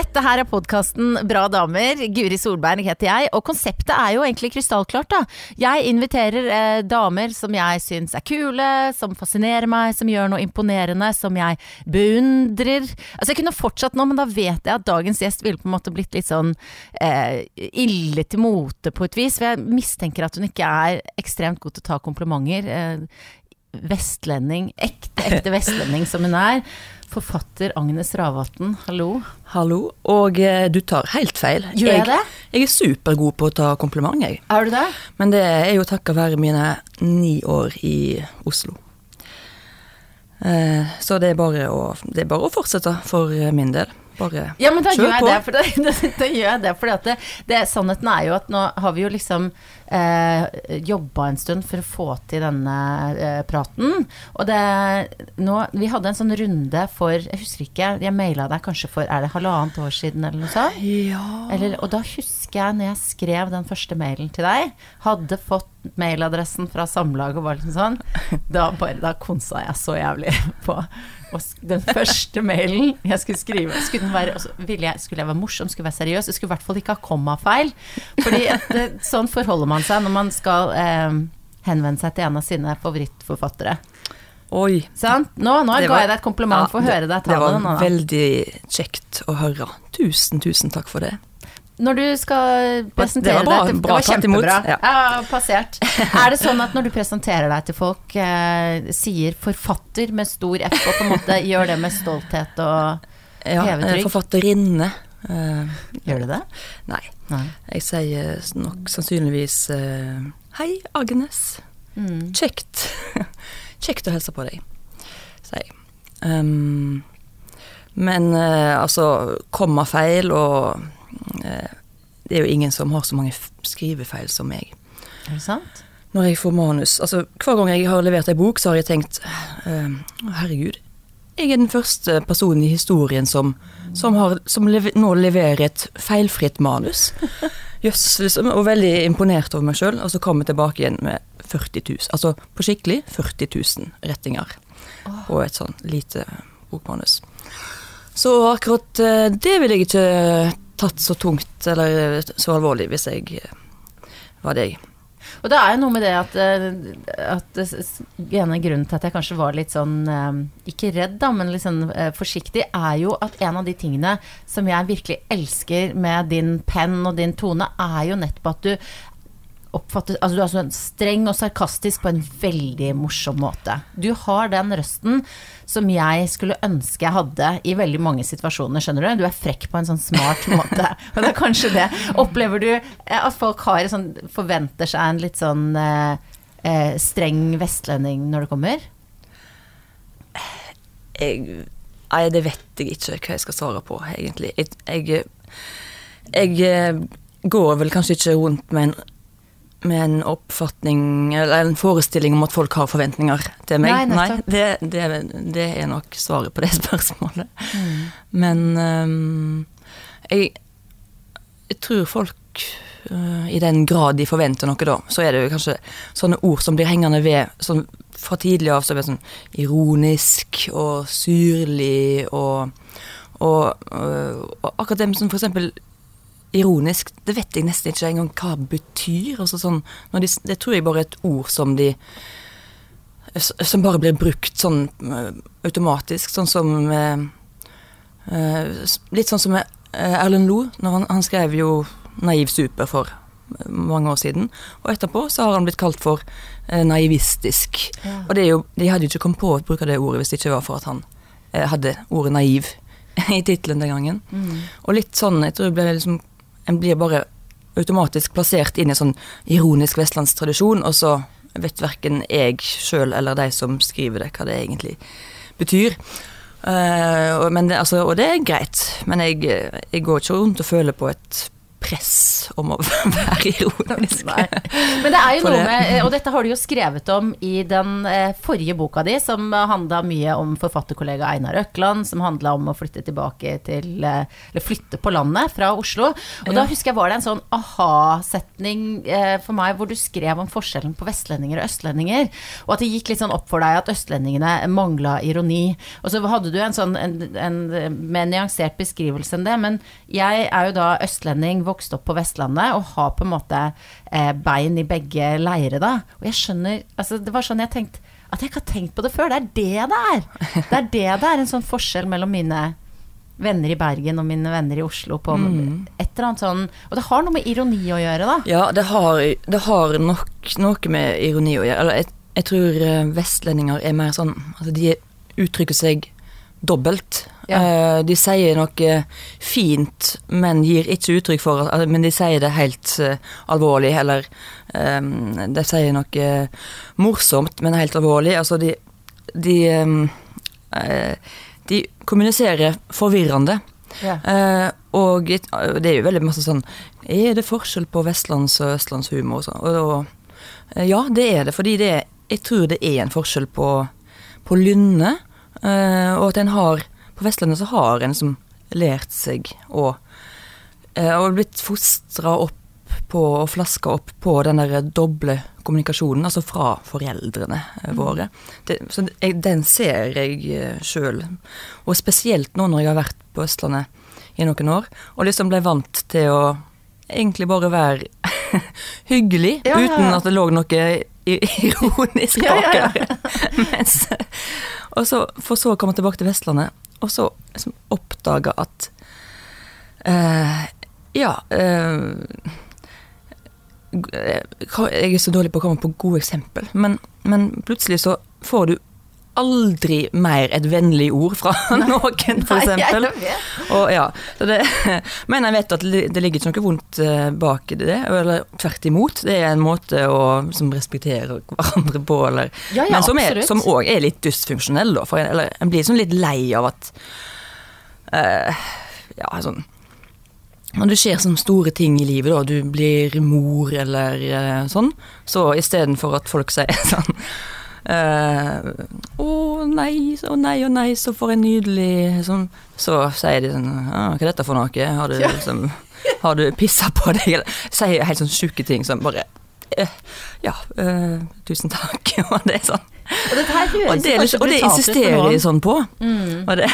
Dette her er podkasten Bra damer. Guri Solberg heter jeg, og konseptet er jo egentlig krystallklart, da. Jeg inviterer eh, damer som jeg syns er kule, som fascinerer meg, som gjør noe imponerende, som jeg beundrer. Altså jeg kunne fortsatt nå, men da vet jeg at dagens gjest ville på en måte blitt litt sånn eh, ille til mote på et vis. For jeg mistenker at hun ikke er ekstremt god til å ta komplimenter. Eh, vestlending, ekte, ekte vestlending som hun er. Forfatter Agnes Ravatn, hallo. Hallo. Og eh, du tar helt feil. Gjør jeg det? Jeg er supergod på å ta kompliment, jeg. Er du det? Men det er jo takket være mine ni år i Oslo. Eh, så det er, bare å, det er bare å fortsette for min del. Bare Ja, men da gjør jeg på. det. For da, da, da gjør jeg det, fordi at det, det, sannheten er jo at nå har vi jo liksom eh, jobba en stund for å få til denne eh, praten. Og det nå Vi hadde en sånn runde for Jeg husker ikke, jeg maila deg kanskje for Er det halvannet år siden, eller noe sånt? Ja. Eller, og da husker jeg når jeg skrev den første mailen til deg, hadde fått mailadressen fra Samlaget og var liksom sånn, da, bare, da konsa jeg så jævlig på og den første mailen jeg skulle skrive, skulle, den være, ville jeg, skulle jeg være morsom, skulle jeg være seriøs, jeg skulle i hvert fall ikke ha kommafeil. Fordi det, sånn forholder man seg når man skal eh, henvende seg til en av sine favorittforfattere. Oi. Sant? Nå, nå ga var- jeg deg et kompliment for å høre deg ta Det det var veldig kjekt å høre. Tusen, tusen takk for det. Når du skal presentere var bra- deg til bra Det var kjempebra. ja. Ja. passert. Er det sånn at når du presenterer deg til folk, eh, sier forfatter med stor F, og på en måte gjør det med stolthet og Ja, Hevet eh, forfatterinne. Eh, Gjør du det? nei. Nei. Jeg sier nok sannsynligvis uh, Hei, Agnes. Mm. Kjekt. Kjekt å hilse på deg, sier jeg. Um, men uh, altså, kommafeil og uh, Det er jo ingen som har så mange skrivefeil som meg. Er det sant? Når jeg får manus Altså, hver gang jeg har levert ei bok, så har jeg tenkt Herregud, jeg er den første personen i historien som, som, har, som lever, nå leverer et feilfritt manus. Jøss, liksom. Og veldig imponert over meg sjøl. Og så kommer jeg tilbake igjen med 40 000. Altså på skikkelig 40 000 rettinger. Og et sånn lite bokmanus. Så akkurat eh, det ville jeg ikke tatt så tungt eller så alvorlig hvis jeg eh, var deg. Og det er jo noe med det at, eh, at en av grunnen til at jeg kanskje var litt sånn eh, Ikke redd, da, men litt sånn eh, forsiktig, er jo at en av de tingene som jeg virkelig elsker med din penn og din tone, er jo nettopp at du oppfatter Altså du er sånn streng og sarkastisk på en veldig morsom måte. Du har den røsten som jeg skulle ønske jeg hadde i veldig mange situasjoner, skjønner du? Du er frekk på en sånn smart måte. Og det er kanskje det. Opplever du eh, at folk har sånn Forventer seg en litt sånn eh, eh, streng vestlending når det kommer? jeg, Nei, det vet jeg ikke hva jeg skal svare på, egentlig. Jeg, jeg, jeg eh, går vel kanskje ikke rundt med en, med en oppfatning eller en forestilling om at folk har forventninger til meg. Nei, Nei det, det, det er nok svaret på det spørsmålet. Men um, jeg, jeg tror folk uh, I den grad de forventer noe, da, så er det jo kanskje sånne ord som blir hengende ved sånn, fra tidlig av. Så blir det sånn ironisk og syrlig og, og, og, og akkurat det som for eksempel ironisk, det vet jeg nesten ikke engang hva betyr. Altså sånn, når de, det tror jeg bare er et ord som de Som bare blir brukt sånn øh, automatisk, sånn som øh, øh, Litt sånn som øh, Erlend Loe, når han, han skrev jo 'Naiv super' for mange år siden. Og etterpå så har han blitt kalt for eh, naivistisk. Ja. Og det er jo, de hadde jo ikke kommet på å bruke det ordet hvis det ikke var for at han eh, hadde ordet 'naiv' i tittelen den gangen. Mm. Og litt sånn, jeg tror det ble liksom En blir bare automatisk plassert inn i en sånn ironisk vestlandstradisjon, og så vet verken jeg sjøl eller de som skriver det, hva det egentlig betyr. Uh, det, altså, og det er greit, men jeg, jeg går ikke rundt og føler på et press om å være ironisk. Nei. Men det er jo noe med eh, Og dette har du jo skrevet om i den eh, forrige boka di, som handla mye om forfatterkollega Einar Økland, som handla om å flytte tilbake til eh, Eller flytte på landet fra Oslo. Og da husker jeg var det en sånn aha-setning for meg hvor du skrev om forskjellen på vestlendinger og østlendinger. Og at det gikk litt sånn opp for deg at østlendingene mangla ironi. Og så hadde du en sånn en, en mer nyansert beskrivelse enn det. Men jeg er jo da østlending, vokst opp på Vestlandet og har på en måte eh, bein i begge leire, da. Og jeg skjønner altså Det var sånn jeg tenkte at jeg ikke har tenkt på det før. Det er det det er. Det er det det er, en sånn forskjell mellom mine venner i Bergen og mine venner i Oslo på et eller annet sånn Og det har noe med ironi å gjøre, da. Ja, det har, det har nok noe med ironi å gjøre. Eller jeg, jeg tror eh, vestlendinger er mer sånn Altså, de uttrykker seg dobbelt. Ja. Eh, de sier noe fint, men gir ikke uttrykk for det. Men de sier det helt eh, alvorlig, eller eh, de sier noe morsomt, men helt alvorlig. Altså, de De, eh, de kommuniserer forvirrende. Ja. Eh, og det er jo veldig masse sånn Er det forskjell på vestlands- og østlandshumor og? Og eh, ja, det er det. Fordi det, er- jeg tror det er en forskjell på, på lynne. Eh, og at en har På Vestlandet så har en som lært seg å eh, Og blitt fostra opp på og flaska opp på den der doble kommunikasjonen, altså fra foreldrene eh, våre. Det, så den ser jeg sjøl. Og spesielt nå når jeg har vært på Østlandet i noen år, og liksom ble vant til å egentlig bare være hyggelig, Ja, ja, ja. uten at det lå noe ironisk Ja, ja, og så, for så å komme tilbake til Vestlandet, og så liksom oppdage at uh, Ja uh, Jeg er så dårlig på å komme på gode eksempel, men, men plutselig så får du aldri mer et vennlig ord fra noen, eksempel. ja, det, men jeg vet at det ligger ikke noe vondt eh, bak det, eller tvert imot. Det er en måte å liksom, respektere hverandre på, eller Ja, ja, Men som òg er litt dysfunksjonell, da. For en, eller en blir sånn litt lei av at uh, Ja, sånn når det skjer sånne store ting i livet, da, du blir mor eller uh, sånn, så istedenfor at folk sier sånn eh, Å nei, å nei, å nei, så for en nydelig sånn, Så sier de sånn ah, Hva er dette for noe? Har du, Ja. liksom, har du pissa på deg? Eller sier helt sånn sjuke ting som bare eh, Ja, eh, tusen takk. Og det er sånn. Og dette Og det, liksom- og det insisterer de sånn på. Mm. Og det,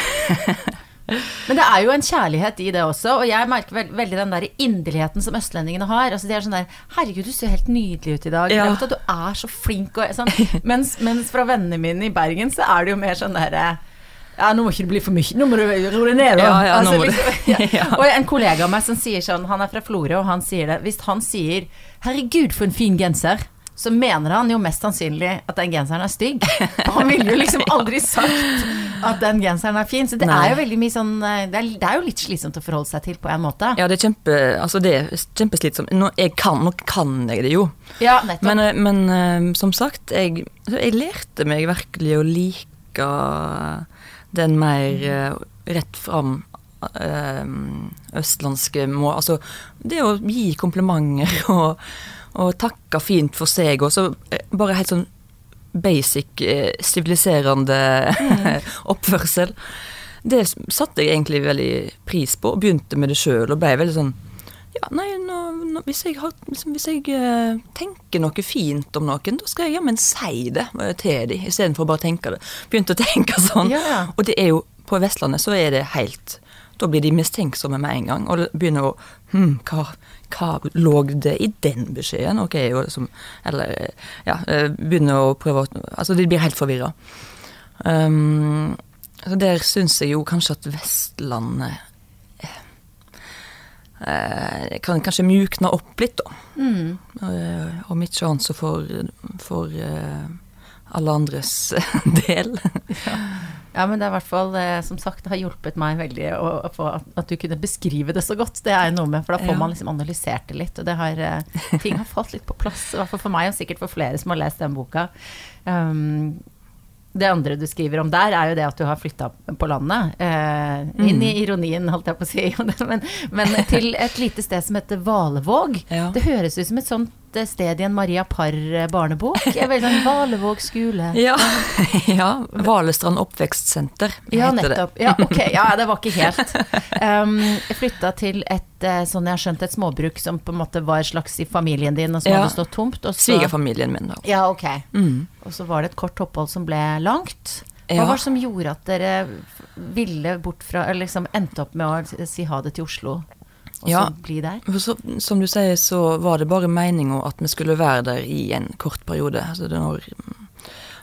Men det er jo en kjærlighet i det også, og jeg merker veld, veldig den der inderligheten som østlendingene har. Altså De er sånn der 'Herregud, du ser helt nydelig ut i dag'. Ja. Du er så flink og sånn. Mens, mens fra vennene mine i Bergen så er det jo mer sånn derre ja, nå må ikke det bli for mye. Nå må du roe deg ned, da. Ja, ja, Altså, liksom. Ja. Og en kollega av meg som sier sånn, han er fra Florø, og han sier det Hvis han sier 'herregud, for en fin genser', så mener han jo mest sannsynlig at den genseren er stygg. Han ville jo liksom aldri sagt at den genseren er fin. Så det Nei. er jo veldig mye sånn eh, det er, det er jo litt slitsomt å forholde seg til på en måte. ja, det er kjempe, altså det er kjempeslitsomt. Nå, kan, nå kan jeg det jo. Ja. Men, eh, men eh, som sagt, jeg, jeg lærte meg virkelig å like den mer rett fram østlandske må... Altså, det å gi komplimenter og, og takka fint for seg, og så eh, bare helt sånn basic siviliserende mm. oppførsel. Det satte jeg egentlig veldig pris på, og begynte med det sjøl, og ble veldig sånn ja, nei, nå, nå, hvis jeg, har, liksom, hvis jeg eh, tenker noe fint om noen, da skal jeg jammen si det eh, til dem, istedenfor å bare tenke det. Begynte å tenke sånn. Ja, ja. Og det er jo, på Vestlandet så er det helt Da blir de mistenksomme med en gang, og begynner å Hm, hva, hva lå det i den beskjeden? Ok, og liksom Eller, ja, eh, begynner å prøve å Altså, de blir helt forvirra. Um, så der syns jeg jo kanskje at Vestlandet eh, kan kanskje mjukne opp litt, da. Mm. Uh, om ikke annet så for, for uh, alle andres del. Ja, men det er i hvert fall, eh, som sagt, det har hjulpet meg veldig å, å få at, at du kunne beskrive det så godt. Det er jo noe med, for da får Ja. man liksom analysert det litt, og det har, eh, ting har falt litt på plass. I hvert fall for meg, og sikkert for flere som har lest den boka. Um, det andre du skriver om der, er jo det at du har flytta på landet. Eh, inn i ironien, holdt jeg på å si. men, men til et lite sted som heter Valevåg. Ja. Det høres ut som et sånt eh, sted i en Maria Parr-barnebok. Sånn Valevåg skole. Ja. ja. Valestrand oppvekstsenter Ja, heter det. nettopp. Ja, ok. Ja, det var ikke helt. Um, jeg flytta til et eh, sånn jeg har skjønt, et småbruk som på en måte var slags i familien din, og som Ja. hadde stått tomt. Og så, Svigerfamilien min, da. ja, ok. Mm. Og så var det et kort opphold som ble langt. Hva var det som gjorde at dere ville bort fra Eller liksom endte opp med å si ha det til Oslo, og Ja. så bli der? Så, som du sier, så var det bare meninga at vi skulle være der i en kort periode. Altså det når,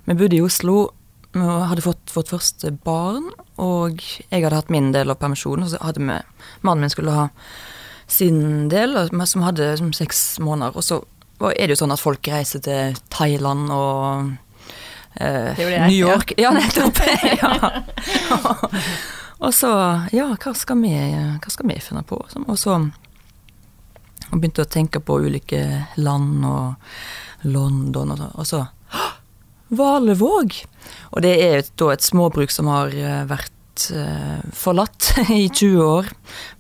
vi bodde i Oslo, vi hadde fått vårt første barn, og jeg hadde hatt min del av permisjonen. Og så hadde vi Mannen min skulle ha sin del, som hadde som seks måneder. Og så var- er det jo sånn at folk reiser til Thailand og eh, New York. Ja, nettopp. ja. Og så, ja, hva skal vi, hva skal vi finne på? Og så og begynte å tenke på ulike land og London og så. Og så «Hå! Valevåg! Og det er da et småbruk som har eh, vært uh, forlatt i 20 år.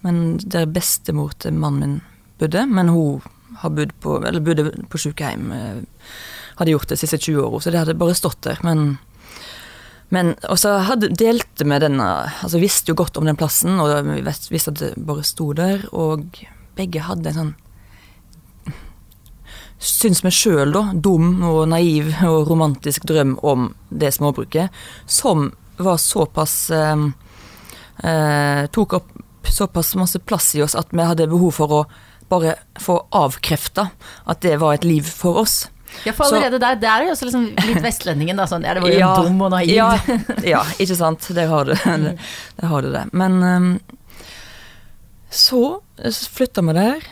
Men der bestemor til mannen min bodde. Men hun har bodd på, eller bodde på sykehjem. Uh, Hadde gjort det de siste 20 åra, så det hadde bare stått der. Men men, og hadde, delte vi denne Altså visste jo godt om den plassen, og vi visste at det bare sto der. Og begge hadde en sånn Syns vi sjøl, da, dum og naiv og romantisk drøm om det småbruket, som var såpass eh, eh, Tok opp såpass masse plass i oss at vi hadde behov for å bare få avkrefta at det var et liv for oss. Ja, for allerede der, der er jo også liksom litt vestlendingen, da. Sånn, ja, det var jo Ja, dum og naiv. Ja, ja, ikke sant. Det har du det. det, har du det. Men um, så flytta vi der.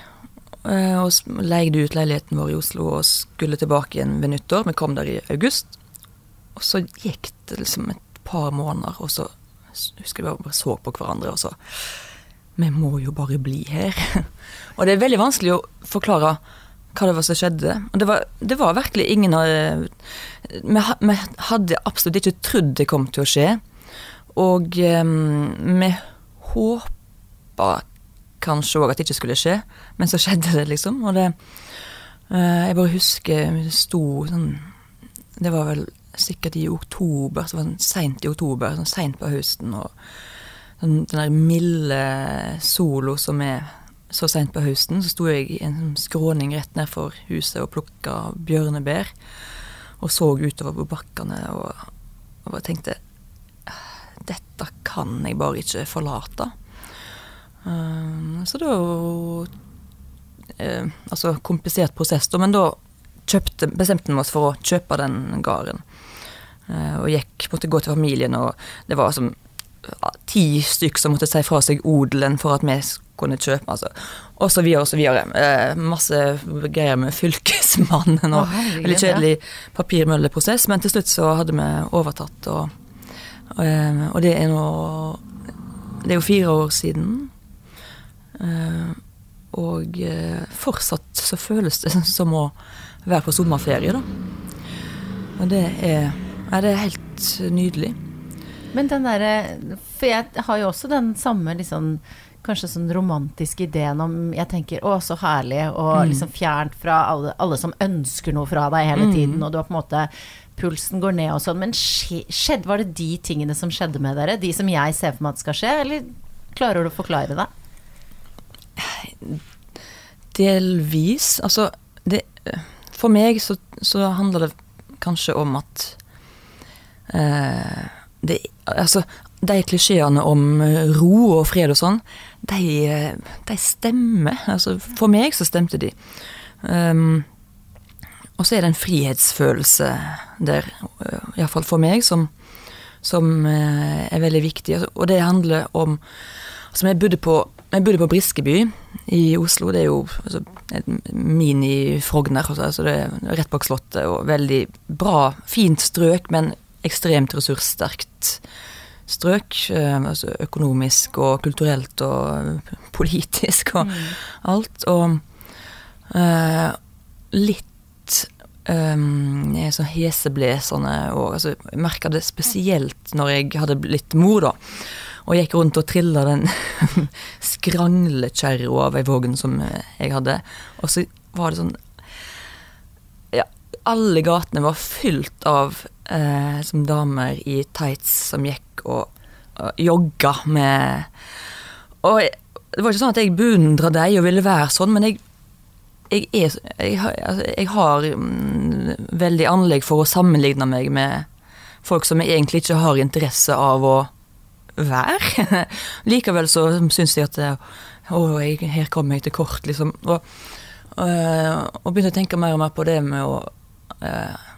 eh, Og leide ut leiligheten vår i Oslo og skulle tilbake igjen ved nyttår. Vi kom der i august. Og så gikk det liksom et par måneder, og så husker vi bare så på hverandre, og så Vi må jo bare bli her. Og det er veldig vanskelig å forklare hva det var som skjedde. Og det var, det var virkelig ingen av vi, vi hadde absolutt ikke trodd det kom til å skje. Og um, vi håpa kanskje òg at det ikke skulle skje, men så skjedde det, liksom. Og det uh, Jeg bare husker vi sto sånn Det var vel sikkert i oktober, så var det seint i oktober, sånn seint på høsten. og den, den der milde solo som er så seint på høsten, så sto jeg i en sånn skråning rett ned for huset og plukka bjørnebær. Og så utover på bakkene og, og tenkte Dette kan jeg bare ikke forlate. Um, så da eh, Altså komplisert prosess, da, men da kjøpte, bestemte vi oss for å kjøpe den gården. Uh, og gikk, måtte gå til familien, og det var som ti stykk som måtte si fra seg odelen for at vi kunne kjøpe. Altså. Og så videre og så videre. Eh, masse greier med fylkesmannen og herregud, veldig kjedelig papirmølleprosess, men til slutt så hadde vi overtatt, og, og, eh, og det er nå Det er jo fire år siden. Eh, og eh, fortsatt så føles det som å være på sommerferie, da. Og det er, ja, det er helt nydelig. Men den derre For jeg har jo også den samme liksom Kanskje sånn romantisk ideen om Jeg tenker å, så herlig, og liksom fjernt fra alle, alle som ønsker noe fra deg hele tiden, og du har på en måte Pulsen går ned og sånn. Men skjedde, var det de tingene som skjedde med dere? De som jeg ser for meg at skal skje, eller klarer du å forklare det? Delvis. Altså, det For meg så, så handler det kanskje om at eh, det, Altså, de klisjeene om ro og fred og sånn, de, de stemmer. Altså, for meg så stemte de. Um, og så er det en frihetsfølelse der, eh, iallfall for meg, som, som eh, er veldig viktig. Altså, Og det handler om Altså, jeg bodde på, jeg bodde på Briskeby i Oslo. Det er jo altså, mini-Frogner. Altså det er rett bak Slottet, og veldig bra, fint strøk, men ekstremt ressurssterkt strøk. eh, Altså økonomisk og kulturelt og politisk og alt. Og uh, litt um, så heseblesende. Og, altså, jeg merka det spesielt når jeg hadde blitt mor, da. Og gikk rundt og trilla den skranglekjerra av ei vogn som jeg hadde. Og så var det sånn alle gatene var fylt av eh, som damer i tights som gikk og, og jogga med Og det var ikke sånn at jeg beundra deg og ville være sånn, men jeg jeg, er, jeg, altså, jeg har mm, veldig anlegg for å sammenligne meg med folk som jeg egentlig ikke har interesse av å være. Likevel så syns jeg at å, her kommer jeg til kort, liksom. Og, øh, og begynte å tenke mer og mer på det med å øh,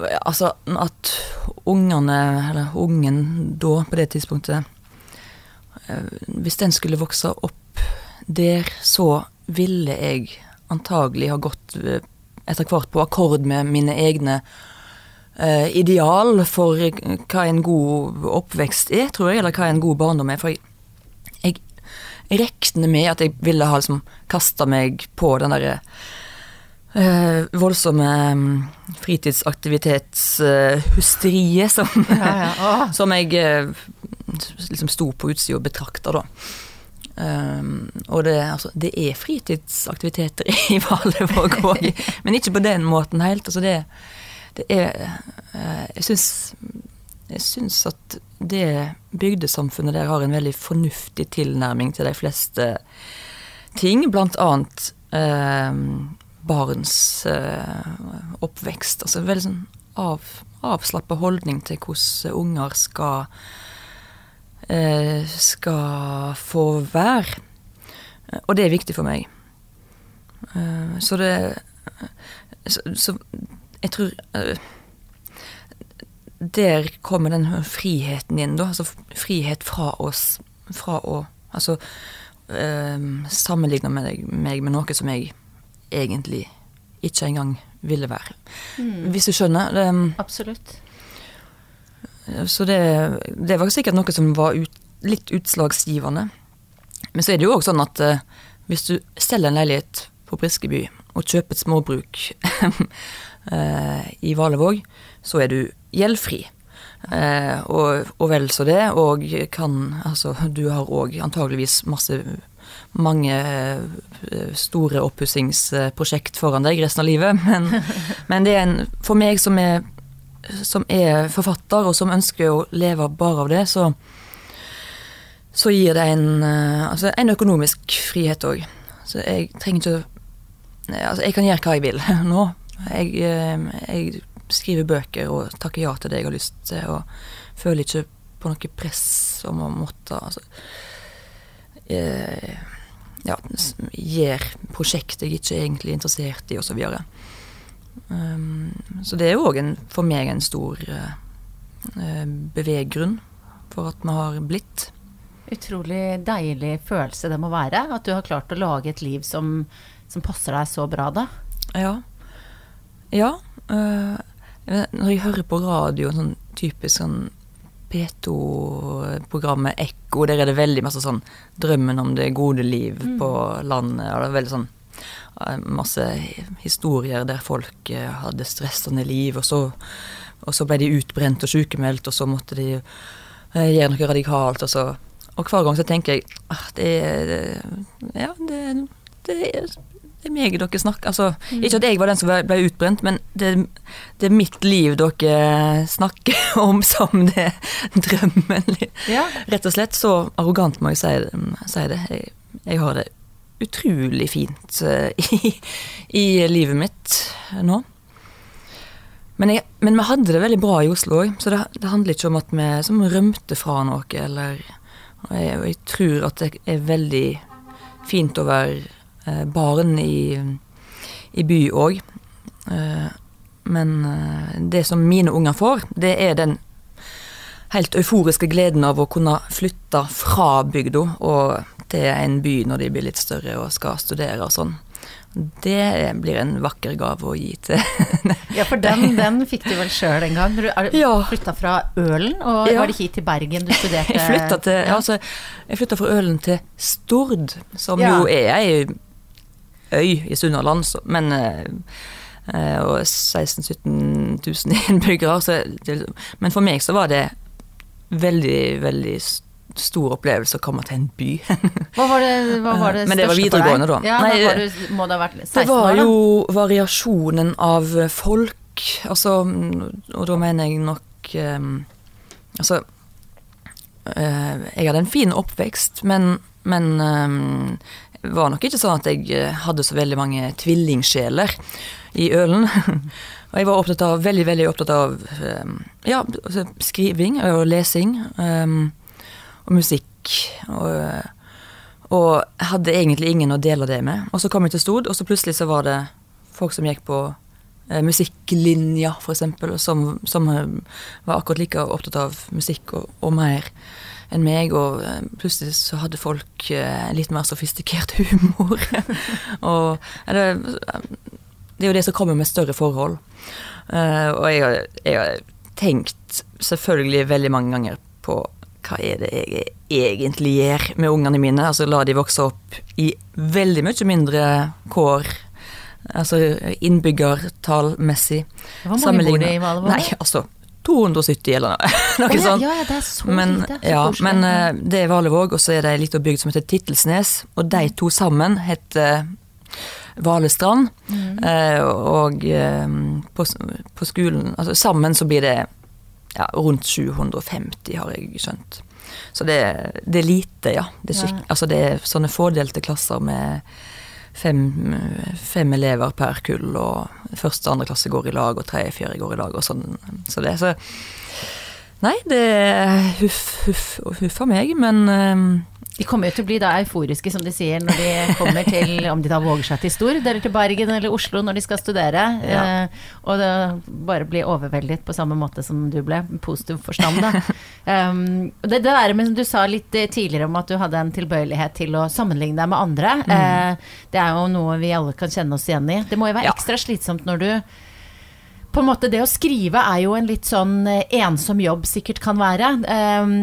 Altså at ungene, eller ungen da, på det tidspunktet eh, Hvis den skulle vokse opp der, så ville jeg antagelig ha gått eh, etter hvert på akkord med mine egne eh, ideal for hva en god oppvekst er, tror jeg, eller hva en god barndom er. For jeg, jeg med at jeg ville ha liksom kasta meg på den derre uh, voldsomme um, fritidsaktivitetshysteriet uh, som, ja, ja. som jeg liksom sto på utsida og betrakta, da. Um, og det, altså, det, er fritidsaktiviteter i Valevåg òg, men ikke på den måten helt. Altså det, det er uh, Jeg syns jeg syns at det bygdesamfunnet der har en veldig fornuftig tilnærming til de fleste ting, blant annet uh, barns uh, oppvekst. Altså veldig sånn av, avslappa holdning til hvordan unger skal Eh, skal få være. Og det er viktig for meg. Eh, så det Så, så jeg tror eh, Der kommer den friheten inn, da. Altså frihet fra oss Fra å Altså sammenligne meg med noe som jeg egentlig ikke engang ville være. Mm. Hvis du skjønner? Det, Absolutt. Så det, det, var sikkert noe som var ut, litt utslagsgivende. Men så er det jo òg sånn at uh, hvis du selger en leilighet på Briskeby og kjøper et småbruk uh, i Valevåg, så er du gjeldfri. Uh, og, og, vel så det, og kan Altså, du har òg antageligvis masse mange store oppussingsprosjekt foran deg resten av livet, men, men det er en For meg som er som er forfatter, og som ønsker å leve bare av det, så, så gir det en, eh, altså en økonomisk frihet òg. Så jeg trenger ikke Altså, jeg kan gjøre hva jeg vil nå. Jeg, eh, jeg, skriver bøker og takker ja til det jeg har lyst til, og føler ikke på noe press om å måtte altså, eh, ja, gjør prosjekt jeg ikke er egentlig interessert i, osv. Så, Um, så det er jo òg for meg en stor uh, beveggrunn for at vi har blitt. Utrolig deilig følelse det må være. At du har klart å lage et liv som, som passer deg så bra, da. Ja. Ja. Uh, når jeg hører på radio, sånn typisk sånn P2-programmet Ekko, der er det veldig masse sånn 'Drømmen om det gode liv mm. på landet', og det er veldig sånn masse historier der folk eh, hadde stressende liv, og så, og så ble de utbrent og sykemeldt, og så måtte de eh, gjøre noe radikalt, og så Og hver gang så tenker jeg at det, er Ja, det, det, det er meg dere snakker Altså, mm. ikke at jeg var den som ble utbrent, men det, det, er mitt liv dere snakker om som det drømmen. Ja. Rett og slett. Så arrogant må jeg si, si det. Jeg, jeg har det utrolig fint eh, i, i livet mitt nå. Men, jeg, men, vi hadde det veldig bra i Oslo òg, så det, det, handler ikke om at vi som rømte fra noe, eller og jeg, og jeg, tror at det er veldig fint å være barn i, i by òg. Eh, men eh, det som mine unger får, det er den helt euforiske gleden av å kunne flytte fra bygda og til en by når de blir litt større og skal studere og sånn. Det blir en vakker gave å gi til Ja, for den, den fikk du vel sjøl en gang? Du ja. flytta fra Ølen, og ja. var det hit til Bergen du studerte? Jeg flytta, til, ja. altså, jeg flytta fra Ølen til Stord, som jo er ei øy i Sunnhordland, men eh, og 16 000-17 000 innbyggere. Så det, men for meg så var det veldig, veldig stor opplevelse å komme til en by. Hva var det, hva var det Men det var videregående, da. Ja, Nei, var du, må det ha vært 16 Det var år, da? jo variasjonen av folk, altså, og da mener jeg nok eh, Altså, eh, jeg hadde en fin oppvekst, men, men eh, det var nok ikke sånn at jeg eh, hadde så veldig mange tvillingsjeler i Ølen. Og jeg var opptatt av, veldig, veldig opptatt av eh, ja, altså, skriving og lesing. eh, og musikk. Og, og jeg hadde egentlig ingen å dele det med. Og så kom jeg til Stord, og så plutselig så var det folk som gikk på eh, musikklinja, eksempel, som, som eh, var akkurat like opptatt av musikk og, og mer enn meg, og eh, plutselig så hadde folk eh, litt mer sofistikert humor. og det, det er jo det som kommer med større forhold. Eh, og jeg, har- jeg har tenkt selvfølgelig veldig mange ganger på hva er det jeg egentlig gjør med ungene mine? Altså la de vokse opp i veldig mye mindre kår, altså innbyggertallmessig. Hvor mange bor det i Valevåg? Nei, altså 270 eller noe, noe oh, sånt. ja, ja, det er så Men, lite. Så ja, men uh, det er Valevåg, og så er det ei lita bygd som heter Tittelsnes. Og de to sammen heter Valestrand. Mm. Eh, og eh, på, på skolen altså Sammen så blir det ja, rundt 750, har jeg skjønt. Så det, det er lite, ja. Det er, Ja. altså det er sånne fordelte klasser med fem, fem elever per kull, og første og andre klasse går i lag, og tredje og fjerde går i lag, og sånn. Så det, så Nei, det er huff, huff huff av meg, men eh, De kommer jo til å bli da euforiske, som de sier, når de kommer til Om de da våger seg til Stord, eller til Bergen eller Oslo når de skal studere. Ja. Eh, og det, bare bli overveldet på samme måte som du ble, positiv forstand, da. um, det, det der med som du sa litt eh, tidligere om at du hadde en tilbøyelighet til å sammenligne deg med andre, eh, det er jo noe vi alle kan kjenne oss igjen i. Det må jo være Ja. ekstra slitsomt når du på en måte Det å skrive er jo en litt sånn eh, ensom jobb sikkert kan være. Um,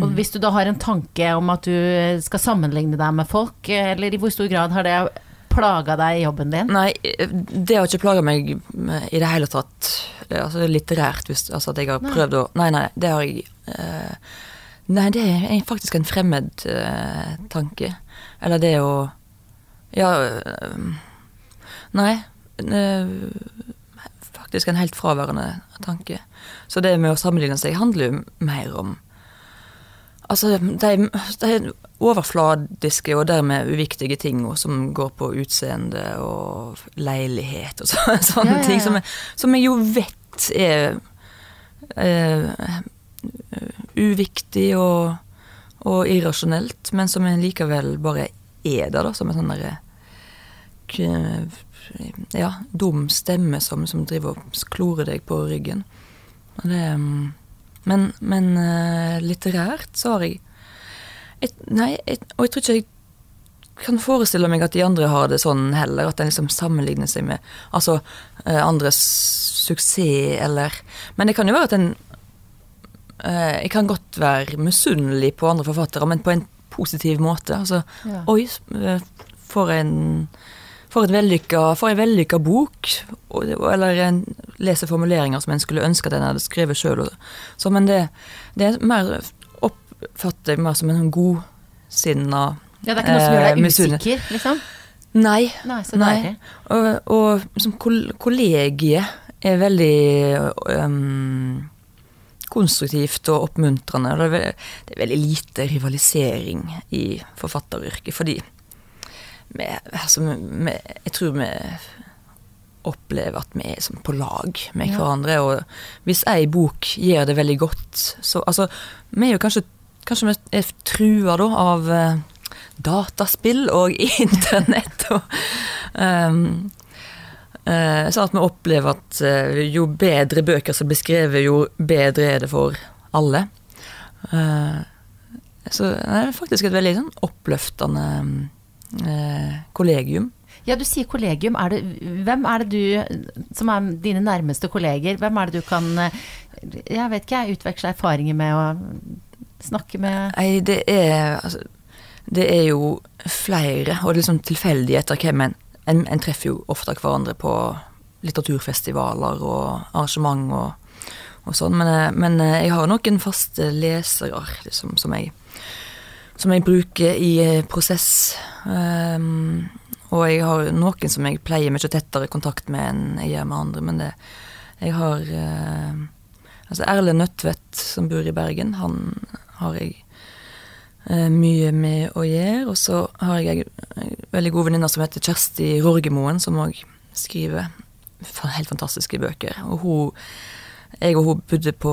Og hvis du da har en tanke om at du skal sammenligne deg med folk, eh, eller i hvor stor grad har det plaga deg i jobben din? Nei, det har ikke plaga meg i det hele tatt. Altså litterært, hvis altså at jeg har Nei. prøvd å Nei, nei, det har jeg uh, Nei, det er faktisk en fremmed uh, tanke. Eller det å Ja uh, Nei. eh, faktisk en helt fraværende tanke. Så det med å sammenligne seg handler jo mer om Altså, de, de overfladiske og dermed uviktige tinga som går på utseende og leilighet og så, sånne Ja, ja, ja. ting, som, jeg- som jeg jo vet er er uviktig og, og irrasjonelt, men som en likevel bare er der, da, som en sånn derre ja, dum stemme som, som driver og klorer deg på ryggen. Det, mm, men men eh, litterært så har jeg et, Nei, et, og jeg tror ikke jeg kan forestille meg at de andre har det sånn heller, at en liksom sammenligner seg med altså eh, andres suksess eller Men det kan jo være at en eh, Jeg kan godt være misunnelig på andre forfattere, men på en positiv måte. Altså Ja. Oi, eh, for en for, vellykka, for en vellykka bok. Eller en leser formuleringer som en skulle ønske at en hadde skrevet sjøl. Men det, det er mer oppfatter jeg mer som en sånn godsinna Ja, det er ikke noe som gjør eh, deg misunne- usikker, liksom? Nei. Nei, så Nei. Og, og som kollegiet er veldig um, konstruktivt og oppmuntrende. Er, det er veldig lite rivalisering i forfatteryrket, fordi vi, altså, vi, jeg tror vi opplever at vi er som på lag med Ja. hverandre. Og hvis ei bok gjør det veldig godt, så altså Vi er jo kanskje, kanskje vi er trua da av uh, dataspill og internett og um, uh, Sånn at vi opplever at uh, jo bedre bøker som blir skrevet, jo bedre er det for alle. Så det er faktisk et veldig sånn oppløftende eh, kollegium. Ja, du sier kollegium. Er det, hvem er det du, som er dine nærmeste kolleger, hvem er det du kan eh, jeg vet ikke, jeg, utveksle erfaringer med og snakke med Nei, det er altså, Det er jo flere, og det er liksom tilfeldigheter hvem en, en En treffer jo ofte hverandre på litteraturfestivaler og arrangement og, og sånn. Men, eh, men, eh, jeg har noen faste lesere liksom, som, jeg, som jeg bruker i prosess. Um, og jeg har noen som jeg pleier mye tettere kontakt med enn jeg gjør med andre. Men det, jeg har uh, Altså Erle Nødtvedt, som bor i Bergen, han har jeg uh, mye med å gjøre. Og så har jeg en veldig god venninne som heter Kjersti Rorgemoen, som òg skriver helt fantastiske bøker. Og hun jeg og hun bodde på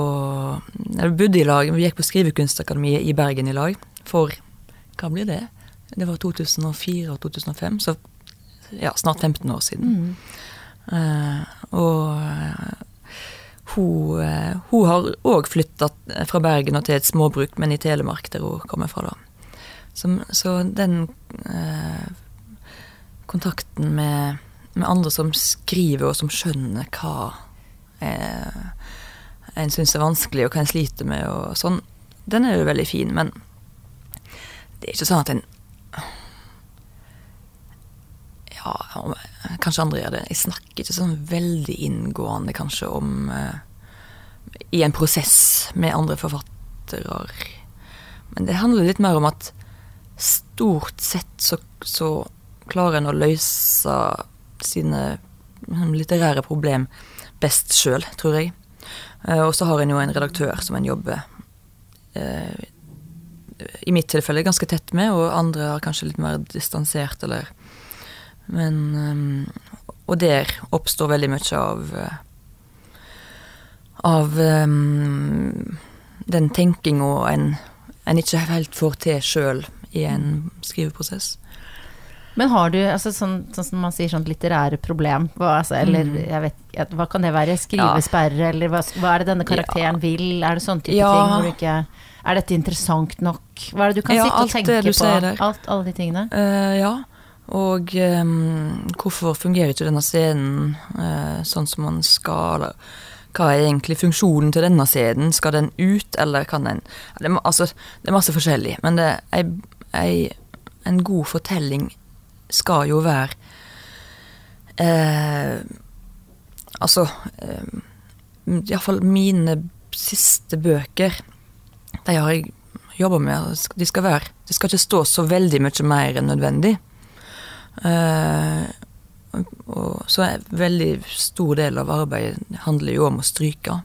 Eller bodde i lag. Vi gikk på Skrivekunstakademiet i Bergen i lag for Hva blir det? Det var 2004 og 2005, så ja, snart 15 år siden. Mm. Uh, og hun, uh, hun, har òg flytta fra Bergen og til et småbruk, men i Telemark, der hun kommer fra. da. Så, så den uh, kontakten med med andre som skriver, og som skjønner hva eh, en syns er vanskelig, og hva en sliter med, og sånn, den er jo veldig fin. Men det er ikke sånn at en Ja, kanskje andre gjør det. Jeg snakker ikke sånn veldig inngående kanskje om uh, I en prosess med andre forfattere. Men det handler litt mer om at stort sett så, så klarer en å løse sine liksom, litterære problem best sjøl, tror jeg. Eh, og så har en jo en redaktør som en jobber eh, i mitt tilfelle ganske tett med, og andre har kanskje litt mer distansert, eller Men um, Og der oppstår veldig mye av Av um, den tenkinga en, en ikke helt får til sjøl i en skriveprosess. Men har du, altså, sånn, sånn, som man sier, sånn litterære problem, hva, altså, eller mm. jeg vet, hva kan det være? Skrivesperre, ja. eller hva, hva, er det denne karakteren ja. vil? Er det sånn type ja. ting hvor du ikke Er dette interessant nok? Hva er det du kan sitte og tenke på? Alt, alle de tingene? Uh, ja. Og um, hvorfor fungerer ikke denne scenen uh, sånn som man skal? hva er egentlig funksjonen til denne scenen? Skal den ut, eller kan den Det altså, det er masse forskjellig, men det er ei, en god fortelling skal jo være uh, Altså eh, Iallfall mine siste bøker, de har jeg jobba med. De skal være Det skal ikke stå så veldig mye mer enn nødvendig. Uh, og så en veldig stor del av arbeidet handler jo om å stryke.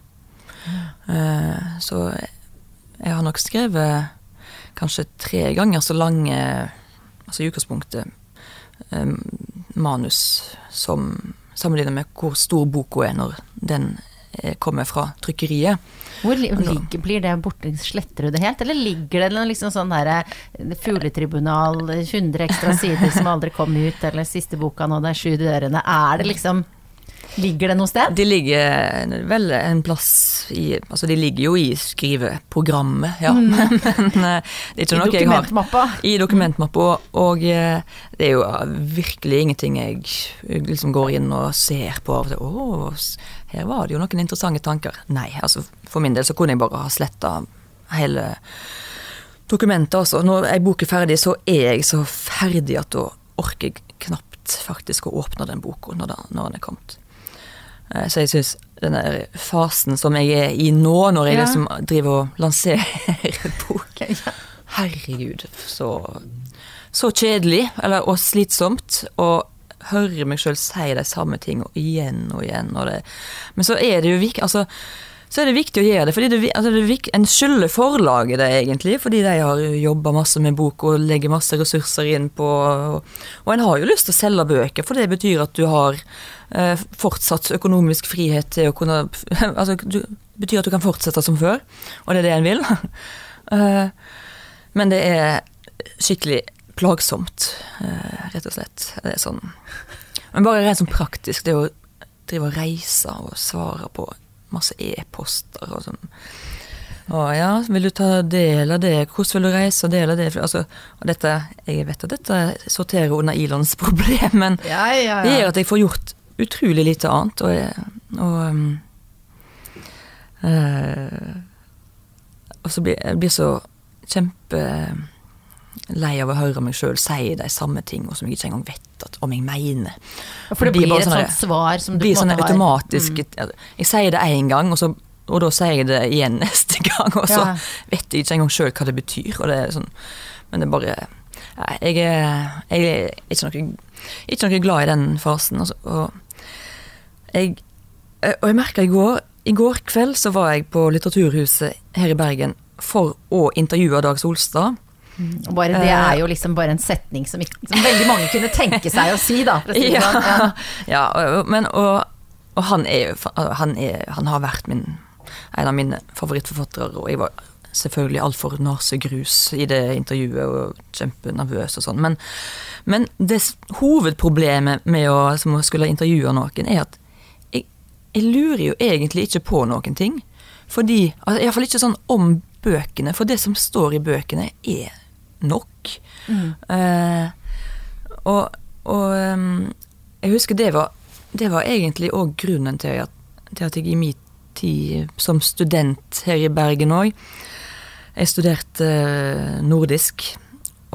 Uh, så jeg har nok skrevet kanskje tre ganger så lange Altså i utgangspunktet um, manus som sammenlignet med hvor stor boka er når den kommer fra trykkeriet. Hvor ligger, Blir det borte, sletter du det helt, eller ligger det liksom sånn derre eh, fugletribunal, 100 ekstra sider som aldri kom ut, eller siste boka nå, det er sju dørene. Er det liksom Ligger det noe sted? De ligger vel en plass i Altså, de ligger jo i skriveprogrammet, ja. Mm. Men eh, det er ikke noe jeg har. I dokumentmappa. Og eh, det er jo virkelig ingenting jeg liksom går inn og ser på. Å, her var det jo noen interessante tanker. Nei, altså for min del så kunne jeg bare ha sletta hele dokumentet, altså. Når ei bok er ferdig, så er jeg så ferdig at da orker jeg knapt faktisk å åpne den boka når, når den er kommet. Eh, så jeg syns den fasen som jeg er i nå, når jeg ja. liksom driver og lanserer bok Herregud, så, så kjedelig eller, og slitsomt. Og høre meg sjøl si de samme tingene igjen og igjen. Og det. Men så er det jo viktig altså, så er det viktig å gjøre det. fordi det, altså det er En skylder forlaget det, egentlig, fordi de har jobba masse med bok og legger masse ressurser inn på Og, og en har jo lyst til å selge bøker, for det betyr at du har eh, fortsatt økonomisk frihet til å kunne Altså det betyr at du kan fortsette som før, og det er det en vil. eh, men det er skikkelig plagsomt, eh, rett og slett. Det er sånn Men bare rent sånn praktisk, det å drive og reise og svare på masse e-poster og sånn. Å ja, vil du ta del av det, hvordan vil du reise og del av det? Altså, og dette, jeg vet at dette sorterer under Ilons problem, men ja, ja, ja. det gjør at jeg får gjort utrolig lite annet. Og, og, uh, og så blir jeg blir så kjempe lei av å høre meg sjøl si de samme ting, og som jeg ikke engang vet at, om jeg mener. For det blir blir et sånt svar som du blir sånn automatisk automatisk Jeg sier det én gang, og, så, og da sier jeg det igjen neste gang, og så Ja. vet jeg ikke engang sjøl hva det betyr. Det sånn, men det er bare jeg er, jeg er ikke, noe, ikke noe glad i den fasen. Altså, og jeg, og jeg merka i går I går kveld så var jeg på Litteraturhuset her i Bergen for å intervjue Dag Solstad. Bare det er jo liksom bare en setning som, ikke, som veldig mange kunne tenke seg å si, da. Si ja. sånn. Ja. ja, og, men, og, og han er jo han, er, han har vært min, en av mine favorittforfattere, og jeg var selvfølgelig altfor nasegrus i det intervjuet og kjempenervøs og sånn. Men, men det hovedproblemet med å, som å skulle intervjue noen, er at jeg, jeg lurer jo egentlig ikke på noen ting. Fordi, altså, Iallfall ikke sånn om bøkene, for det som står i bøkene, er nok. Eh, og og ehm, jeg husker det var, det var egentlig òg grunnen til at, til at jeg i min tid som student her i Bergen òg Jeg studerte eh, nordisk.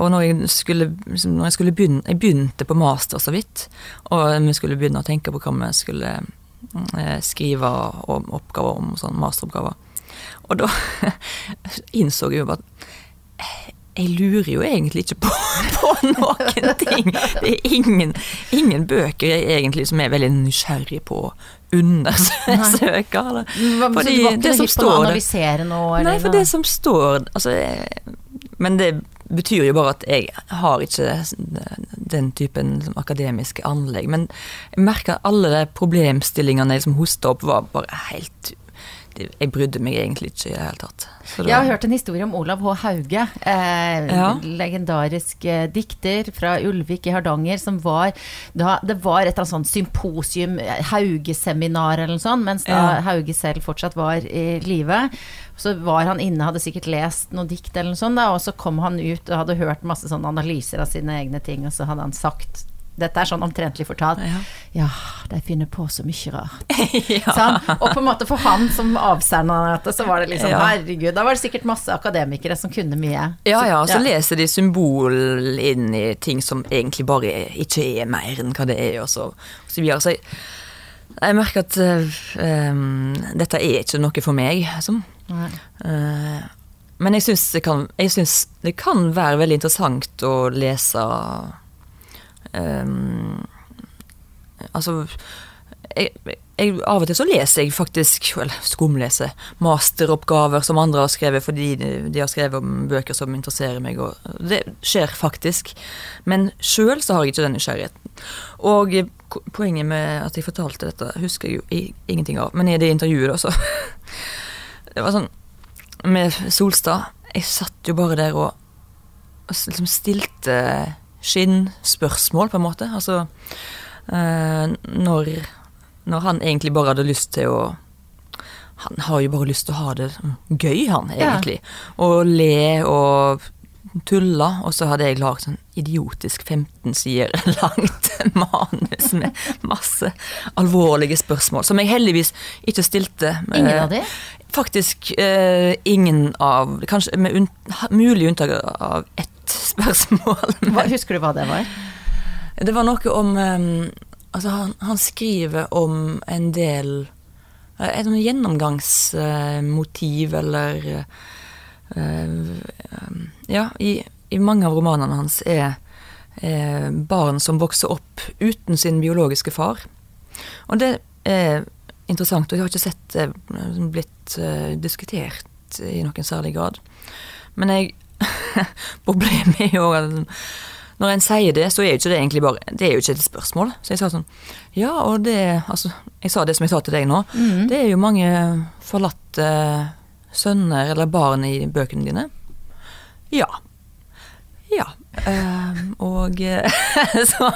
Og når jeg skulle, liksom, når jeg skulle begynne Jeg begynte på master så vidt, og vi skulle begynne å tenke på hva vi skulle eh, skrive om oppgaver om, sånn masteroppgaver. Og da innså jeg jo at jeg lurer jo egentlig ikke på, på noen ting. Det er ingen, ingen bøker jeg egentlig som er veldig nysgjerrig på å undersøke. Fordi ikke det som står der-? Nei, for det som står altså, Men det betyr jo bare at jeg har ikke den typen liksom, akademiske anlegg. Men jeg merker at alle de problemstillingene jeg liksom hosta opp, var bare helt det- Jeg brydde meg egentlig ikke i det hele tatt. Så det Jeg har hørt en historie om Olav H. Hauge, eh, Ja. legendarisk eh, dikter fra Ulvik i Hardanger, som var da, Det var et eller annet sånt symposium, Haugeseminar eller noe sånt, mens da Ja. Hauge selv fortsatt var i live. Så var han inne, hadde sikkert lest noe dikt eller noe sånt, da, og så kom han ut og hadde hørt masse sånne analyser av sine egne ting, og så hadde han sagt dette er sånn omtrentlig fortalt. Ja. Ja, de finner på så mye rart. ja. sånn? Og på en måte for han som avsender dette, så var det liksom Ja. herregud. Da var det sikkert masse akademikere som kunne mye. Ja, ja, så leser de symbol inn i ting som egentlig bare er- ikke er mer enn hva det er, og så, og så videre. Så jeg, jeg merker at em, dette er ikke noe for meg, liksom. Eh, men jeg syns det, det kan være veldig interessant å lese em, Altså jeg, jeg, Av og til så leser jeg faktisk, eller skumleser, masteroppgaver som andre har skrevet fordi de, de har skrevet om bøker som interesserer meg, og det skjer faktisk. Men sjøl så har jeg ikke den nysgjerrigheten. Og eh, poenget med at jeg fortalte dette, husker jeg jo ingenting av, men i det intervjuet, da, så Det var sånn Med Solstad Jeg satt jo bare der og liksom stilte skinnspørsmål, på en måte. Altså eh, når, når han egentlig bare hadde lyst til å Han har jo bare lyst til å ha det gøy, han, Ja. egentlig. Og le og tulle. Og så hadde jeg lagd sånn idiotisk 15 sider langt manus med masse alvorlige spørsmål, som jeg heldigvis ikke stilte. Ingen Eh, av de? Faktisk eh, ingen av Kanskje med un mulig unntak av ett spørsmål. Hva, husker du hva det var? Det var noe om eh, Altså, han, han skriver om en del eh, Et gjennomgangsmotiv, eller eh, Ja, i, i mange av romanene hans er eh, barn som vokser opp uten sin biologiske far. Og det er interessant, og jeg har ikke sett det eh, blitt eh, diskutert i noen særlig grad. Men jeg Problemet er jo at når en sier det, så er jo ikke det egentlig bare Det er jo ikke et spørsmål. Så jeg sa sånn Ja, og det Altså, jeg sa det som jeg sa til deg nå. Det er jo mange forlatte sønner eller barn i bøkene dine. Ja. Ja. Um, og eh, så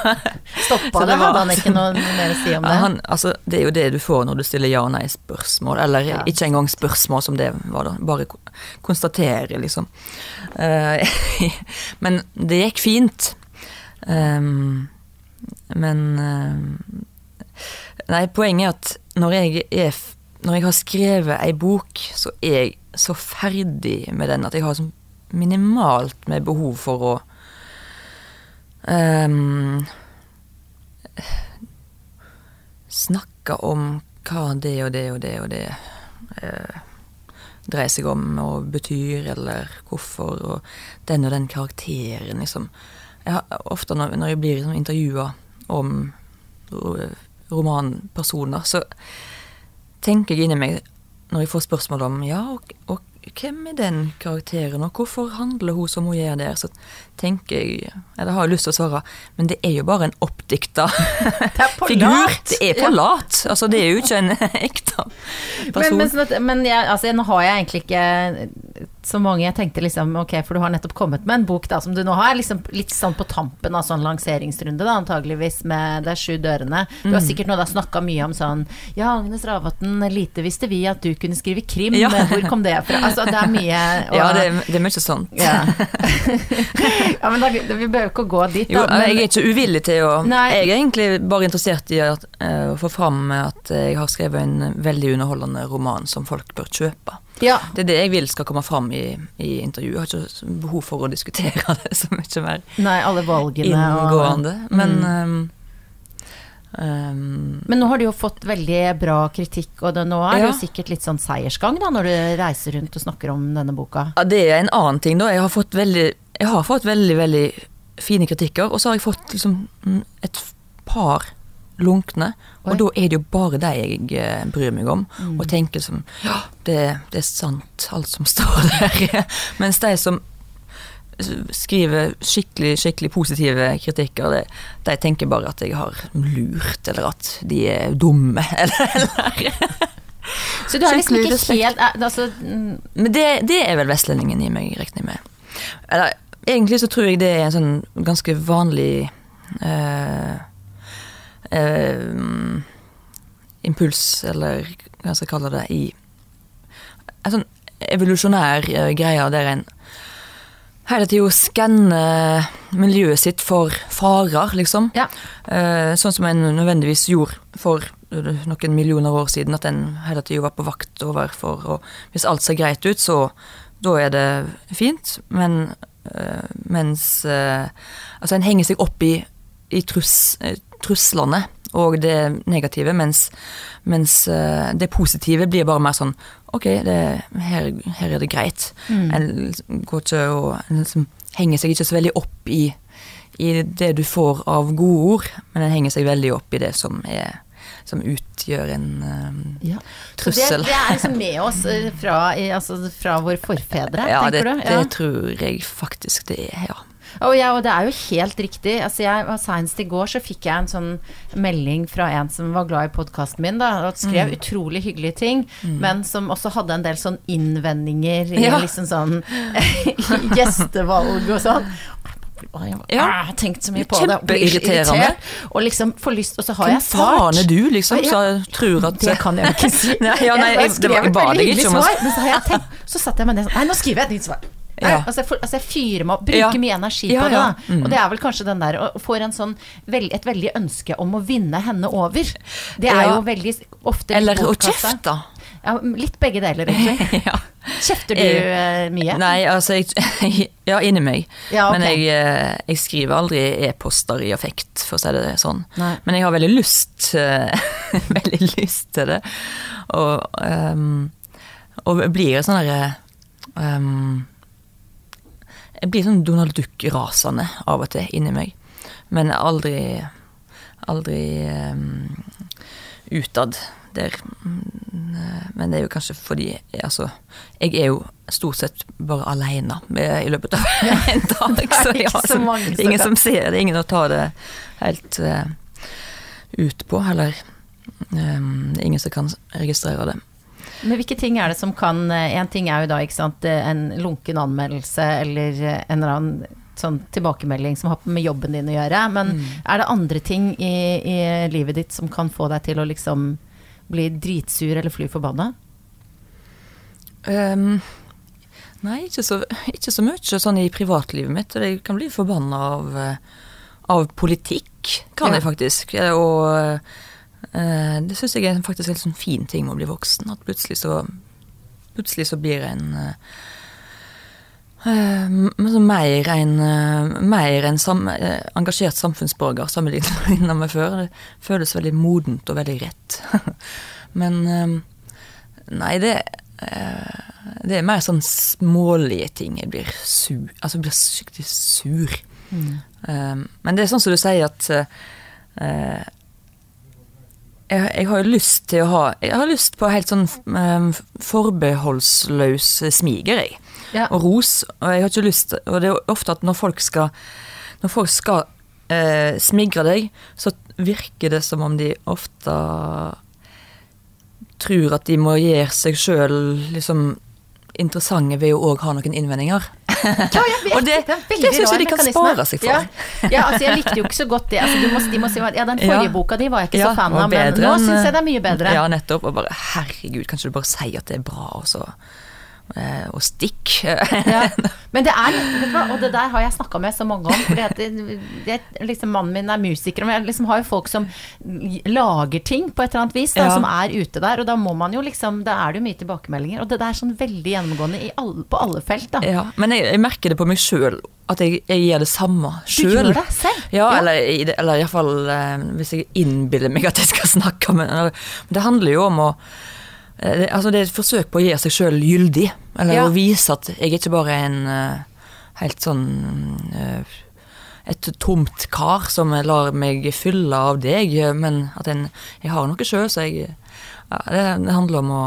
Stoppa det? Hadde han ikke noe mer å si om det? han, altså, det er jo det du får når du stiller ja- og nei-spørsmål. Eller Ja. ikke engang spørsmål som det var, da. Bare ko- konstatere, liksom. Uh, men det gikk fint. Um, men uh, Nei, poenget er at når jeg, er, når jeg har skrevet ei bok, så er jeg så ferdig med den at jeg har sånn minimalt med behov for å um, snakke om hva det og det og det og det uh, dreier seg om og betyr, eller hvorfor, og den og den karakteren, liksom. Jeg har, ofte når, når jeg blir liksom, intervjua om romanpersoner, så tenker jeg inni meg, når jeg får spørsmål om ja, og, og hvem er den karakteren, og hvorfor handler hun som hun gjør der, så tenker jeg Eller har jeg lyst til å svare, men det er jo bare en oppdikta figur. Det er for lat. Altså, det er jo ikke en ekte Men, person. men, sånn at, men jeg, altså, nå har jeg egentlig ikke så mange. Jeg tenkte liksom, ok, for du har nettopp kommet med en bok da, som du nå har liksom litt sånn på tampen av sånn lanseringsrunde, da, antageligvis med er sju dørene. Du Mm. har sikkert nå da snakka mye om sånn Ja, Agnes Ravatn, lite visste vi at du kunne skrive krim. Ja. Hvor kom det fra? Altså, det er mye og- ja, det, det er mye sånt. ja. ja, men da, vi behøver ikke å gå dit, Jo, men, jeg er ikke uvillig til å Nei. Jeg er egentlig bare interessert i at, eh, å få fram at jeg har skrevet en veldig underholdende roman som folk bør kjøpe. Ja. Det er det jeg vil skal komme fram i, i intervjuet. Jeg har ikke behov for å diskutere det så mye mer Nei, alle valgene og inngående. Men Mm. um, ehm, Men nå har du jo fått veldig bra kritikk, og det, nå er det jo sikkert litt sånn seiersgang da, når du reiser rundt og snakker om denne boka. ja, det er en annen ting, da. Jeg har fått veldig, jeg har fått veldig, veldig fine kritikker, og så har jeg fått liksom mm, et par lunkne. Oi. Og da er det jo bare de jeg eh, bryr meg om, Mm. og tenker som Ja, det, det er sant, alt som står der. Mens de som skriver skikkelig skikkelig positive kritikker, de, de tenker bare at jeg har lurt, eller at de er dumme, eller, eller. Så du har liksom ikke helt eh, altså, mm, Men det, det er vel vestlendingen i meg, regner jeg med. Eller, egentlig så tror jeg det er en sånn ganske vanlig eh, eh, impuls, eller hva jeg skal kalle det, i en sånn evolusjonær eh, greie der en hele tida skanner miljøet sitt for farer, liksom. Ja. Eh, sånn som en nødvendigvis gjorde for noen millioner år siden, at en hele tida var på vakt overfor Og hvis alt ser greit ut, så da er det fint, men eh, mens eh, Altså, en henger seg opp i, i trus, eh, truslene og det negative, mens, mens eh, det positive blir bare mer sånn Ok, det, her, her er det greit. Mm. En går ikke og liksom henger seg ikke så veldig opp i, i det du får av gode ord, men en henger seg veldig opp i det som er som utgjør en uh, ja. trussel. det, det er liksom med oss eh, fra, altså, fra våre forfedre, ja, det, tenker du? det tror jeg faktisk det er, ja. Og, ja, og det er jo helt riktig. Altså jeg, Senest i går så fikk jeg en sånn melding fra en som var glad i podkasten min, da, og skrev Mm. utrolig hyggelige ting, men som også hadde en del sånn innvendinger i Ja. liksom sånn gjestevalg og sånn. Og Jeg Ja. ah, har tenkt så mye på det. Kjempeirriterende. Og liksom får lyst, og så har Hvem jeg svart. faen er du, liksom, som tror at Det kan jeg jo ikke si. Nei, ja, nei, jeg, jeg- det var- jeg ba deg ikke om å- så har jeg tenkt Så satte jeg meg ned sånn Nei, nå skriver jeg et nytt svar. Ja. Altså, jeg, altså jeg fyrer meg opp, bruker Ja. mye energi på det. Mm. Og det er vel kanskje den der og får en sånn veld, et veldig ønske om å vinne henne over. Det er jo veldig ofte Eller å kjefte. Ja, litt begge deler, egentlig. ja. Kjefter du eh, mye? Nei, altså jeg, Ja, inni meg. Ja, okay. Men jeg, eh, jeg skriver aldri e-poster i affekt, for å si det sånn. Nei. Men jeg har veldig lyst eh, Veldig lyst til det. Og, um, og blir sånn derre ehm, Jeg blir sånn Donald Duck-rasende av og til inni meg. Men aldri Aldri um, utad der. Men det er jo kanskje fordi altså, Jeg er jo stort sett bare aleine i løpet av en dag. Så ikke ja, så mange det er ingen som- ser det, ingen å ta det helt uh, ut på, eller um, er ingen som kan registrere det. Men hvilke ting er det som kan En ting er jo da, sant, en lunken anmeldelse eller en eller annen sånn tilbakemelding som har med jobben din å gjøre, men Mm. er det andre ting i, i livet ditt som kan få deg til å liksom bli dritsur eller fly forbanna? Um, nei, ikke så, ikke så mye sånn i privatlivet mitt. Jeg kan bli forbanna av, eh, av politikk, kan Ja. jeg faktisk. Eh, Og eh, det syns jeg er faktisk en sånn fin ting med å bli voksen. At plutselig så, plutselig så blir en uh, mer en, eh, mer en sam, eh, engasjert samfunnsborger sammenlignet med før. Det føles veldig modent og veldig rett. men eh, nei, det eh, Det er mer sånn smålige ting. Jeg blir sur. Altså, jeg blir skikkelig sur. Eh, men det er sånn som du sier at eh, jeg, jeg har jo lyst til å ha Jeg har lyst på helt sånn um, forbeholdsløs smiger, jeg. Ja. Og ros. Og jeg har ikke lyst Og det er jo ofte at når folk skal Når folk skal uh, smigre deg, så virker det som om de ofte tror at de må gjøre seg sjøl liksom interessante ved å òg ha noen innvendinger. Ja, jeg vet, Og det- det, det synes jeg de kan mekanisme. spare seg for. Ja, ja altså jeg likte jo ikke så godt det. Altså, du må, de må si, ja, den forrige boka di var jeg ikke så fan av, men nå syns jeg det er mye bedre. Ja, nettopp. Og bare herregud, kan du bare si at det er bra, og så eh, Og stikk. Ja. Men det er du og det der har jeg snakka med så mange om. Det, liksom, Mannen min er musiker, og jeg liksom har jo folk som lager ting på et eller annet vis, da, Ja. som er ute der. Og da må man jo liksom Da er det jo mye tilbakemeldinger. Og det der er sånn veldig gjennomgående i alle, på alle felt, da. Ja, men jeg, jeg merker det på meg sjøl, at jeg, jeg gjør det samme Du sjøl. gjør det selv? Ja, eller, i det- eller iallfall eh, hvis jeg innbiller meg at jeg skal snakke med Men det handler jo om å eh, det, Altså, det er et forsøk på å gjøre seg sjøl gyldig. Eller Ja. å vise at jeg er ikke bare en uh, helt sånn uh, et tomt kar som lar meg fylle av deg, men at en, jeg har noe sjøl, så jeg ja, det, det handler om å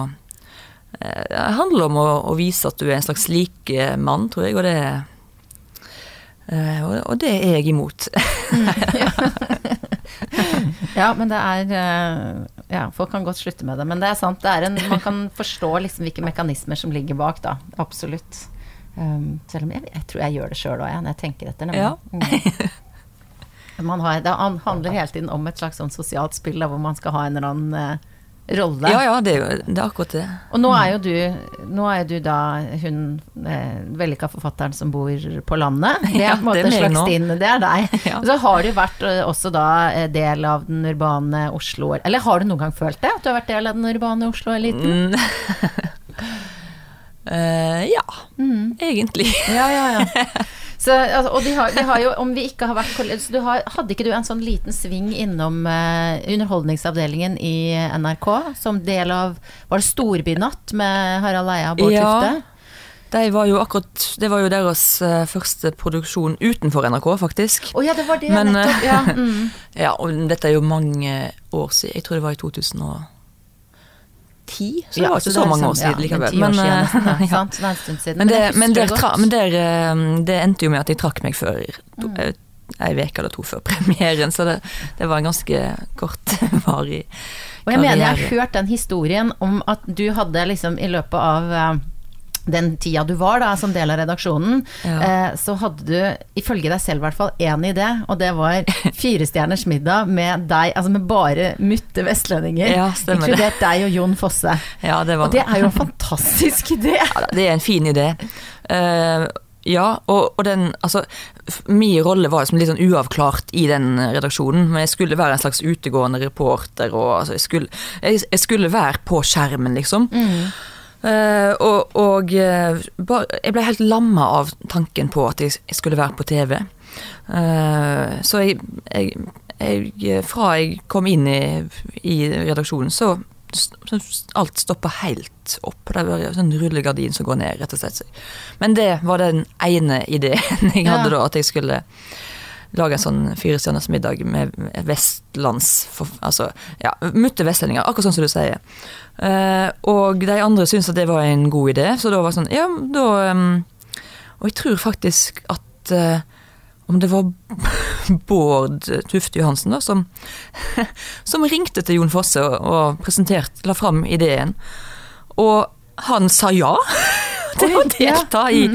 eh, Det handler om å, å vise at du er en slags likemann, tror jeg, og det eh, og, det er jeg imot. Ja, men det er eh, Ja, folk kan godt slutte med det. Men det er sant, det er en Man kan forstå liksom hvilke mekanismer som ligger bak, da. Absolutt. Um, selv om jeg, jeg tror jeg gjør det sjøl òg, når jeg tenker etter. nemlig. Ja. Mm. Man har, det handler hele tiden om et slags sånn sosialt spill da, hvor man skal ha en eller annen eh, rolle. Ja, ja, det er jo det er akkurat det. Og nå er jo du, nå er du da hun eh, vellykka forfatteren som bor på landet. Det er Ja, på en måte en slags nå. din, det er deg. Ja. Og så har du vært eh, også da eh, del av den urbane Oslo Eller har du noen gang følt det? At du har vært del av den urbane Oslo-eliten? Mm. Eh, ja, Mm. egentlig. Ja, ja, ja. Så, altså, og de har, de har jo, om vi ikke har vært så du har, Hadde ikke du en sånn liten sving innom uh, underholdningsavdelingen i NRK? Som del av Var det Storbynatt med Harald Eia og Bård Ja. Tufte? De var jo akkurat, det var jo deres eh, første produksjon utenfor NRK, faktisk. Å ja, det var det, Men, nettopp. Ja, mm. Ja, og dette er jo mange år siden. Jeg tror det var i 2010, så det Ja, var ikke så så mange sånn- år siden ja, likevel. Men, det, men, det tra, men der, eh, det endte jo med at jeg trakk meg før to, Mm. eh, ei uke eller to før premieren, så det, det var en ganske kortvarig Og jeg mener jeg har hørt den historien om at du hadde liksom i løpet av eh, den tida du var da som del av redaksjonen, Ja. eh, så hadde du, ifølge deg selv i hvert fall, én idé, og det var Firestjerners middag med deg, altså med bare mutte vestlendinger, Ja, inkludert deg og Jon Fosse. Ja, det var Og det er jo en fantastisk idé! Ja, det er en fin idé. Uh, ja, og, og den Altså, min rolle var liksom litt sånn uavklart i den redaksjonen, men jeg skulle være en slags utegående reporter, og altså, jeg skulle, jeg, jeg skulle være på skjermen, liksom. Eh, og og eh, bare, jeg ble helt lamma av tanken på at jeg, skulle være på TV. Uh, så jeg, jeg, jeg Fra jeg kom inn i, i redaksjonen, så så alt stoppa helt opp. Det var en sånn rullegardin som går ned, rett og slett. Men det var den ene ideen jeg Ja. hadde da, at jeg skulle lage en sånn firestjerners middag med vestlands... Altså, ja, mutte vestlendinger, akkurat sånn som du sier. Eh, og de andre syntes at det var en god idé, så da var det sånn, ja, da um, Og jeg tror faktisk at eh, om det var Bård Tufte Johansen da, som, som ringte til Jon Fosse og, og presenterte, la fram ideen. Og han sa ja til å delta i,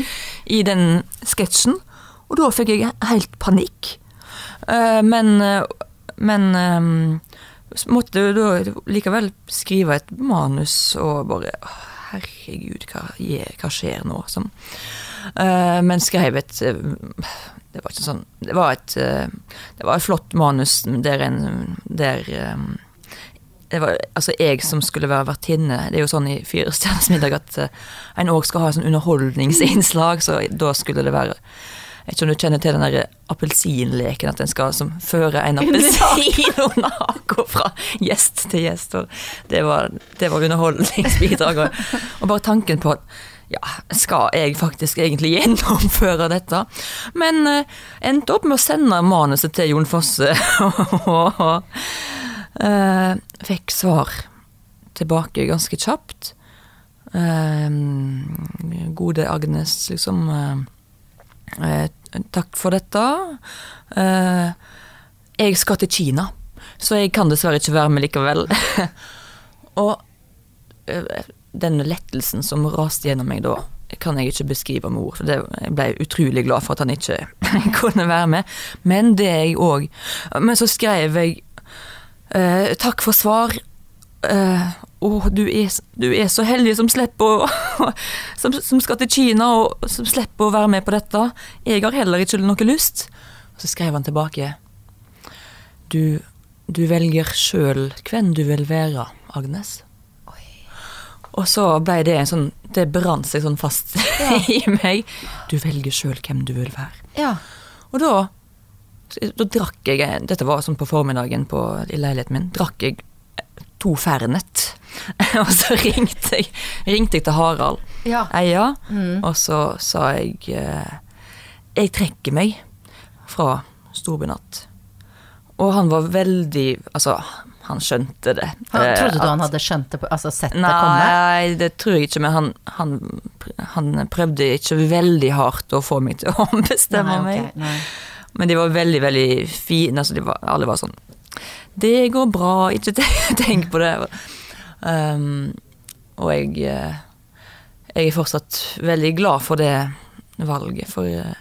i den sketsjen. Og da fikk jeg helt panikk. Eh, men eh, men eh, måtte da likevel skrive et manus og bare Herregud, hva, hva skjer nå? Som, men skrev et Det var ikke sånn Det var et, det var et flott manus der en Der det var altså jeg som skulle være vertinne. Det er jo sånn i Firestjerners middag at en òg skal ha sånn underholdningsinnslag, så da skulle det være Jeg vet ikke om du kjenner til den der appelsinleken, at en skal som, føre en appelsin under haka fra gjest til gjest. Det var, det var underholdningsbidraget. Og, og bare tanken på at ja, skal jeg faktisk egentlig gjennomføre dette? Men eh, endte opp med å sende manuset til Jon Fosse. og eh, fikk svar tilbake ganske kjapt. Eh, gode Agnes, liksom Takk for dette. jeg skal til Kina, så jeg kan dessverre ikke være med likevel. og den lettelsen som raste gjennom meg da, kan jeg ikke beskrive med ord. For det, jeg ble utrolig glad for at han ikke kunne være med. Men det jeg òg Men så skrev jeg eh, takk for svar. Eh, og du er, du er, så heldig som slipper å som, som, skal til Kina og som slipper å være med på dette. Jeg har heller ikke noe lyst. Og så skrev han tilbake. Du, du velger sjøl hvem du vil være, Agnes. Og så ble det en sånn Det brant seg sånn fast ja. i meg. Du velger sjøl hvem du vil være. Ja. Og da da drakk jeg Dette var sånn på formiddagen på, i leiligheten min. Drakk jeg to Fernet. og så ringte jeg, ringte jeg til Harald ja. Eia, mm. og så sa jeg eh, Jeg trekker meg fra Storbynatt. Og han var veldig Altså, han skjønte det. Han, eh, trodde du han hadde skjønt det, altså sett nei, det komme? Nei, det tror jeg ikke, men han, han, han, prøvde ikke veldig hardt å få meg til å bestemme nei, meg. Nei. Men de var veldig, veldig fine. Altså var, alle var sånn Det går bra, ikke tenk på det. Um, og jeg, eh, jeg er fortsatt veldig glad for det valget, for eh,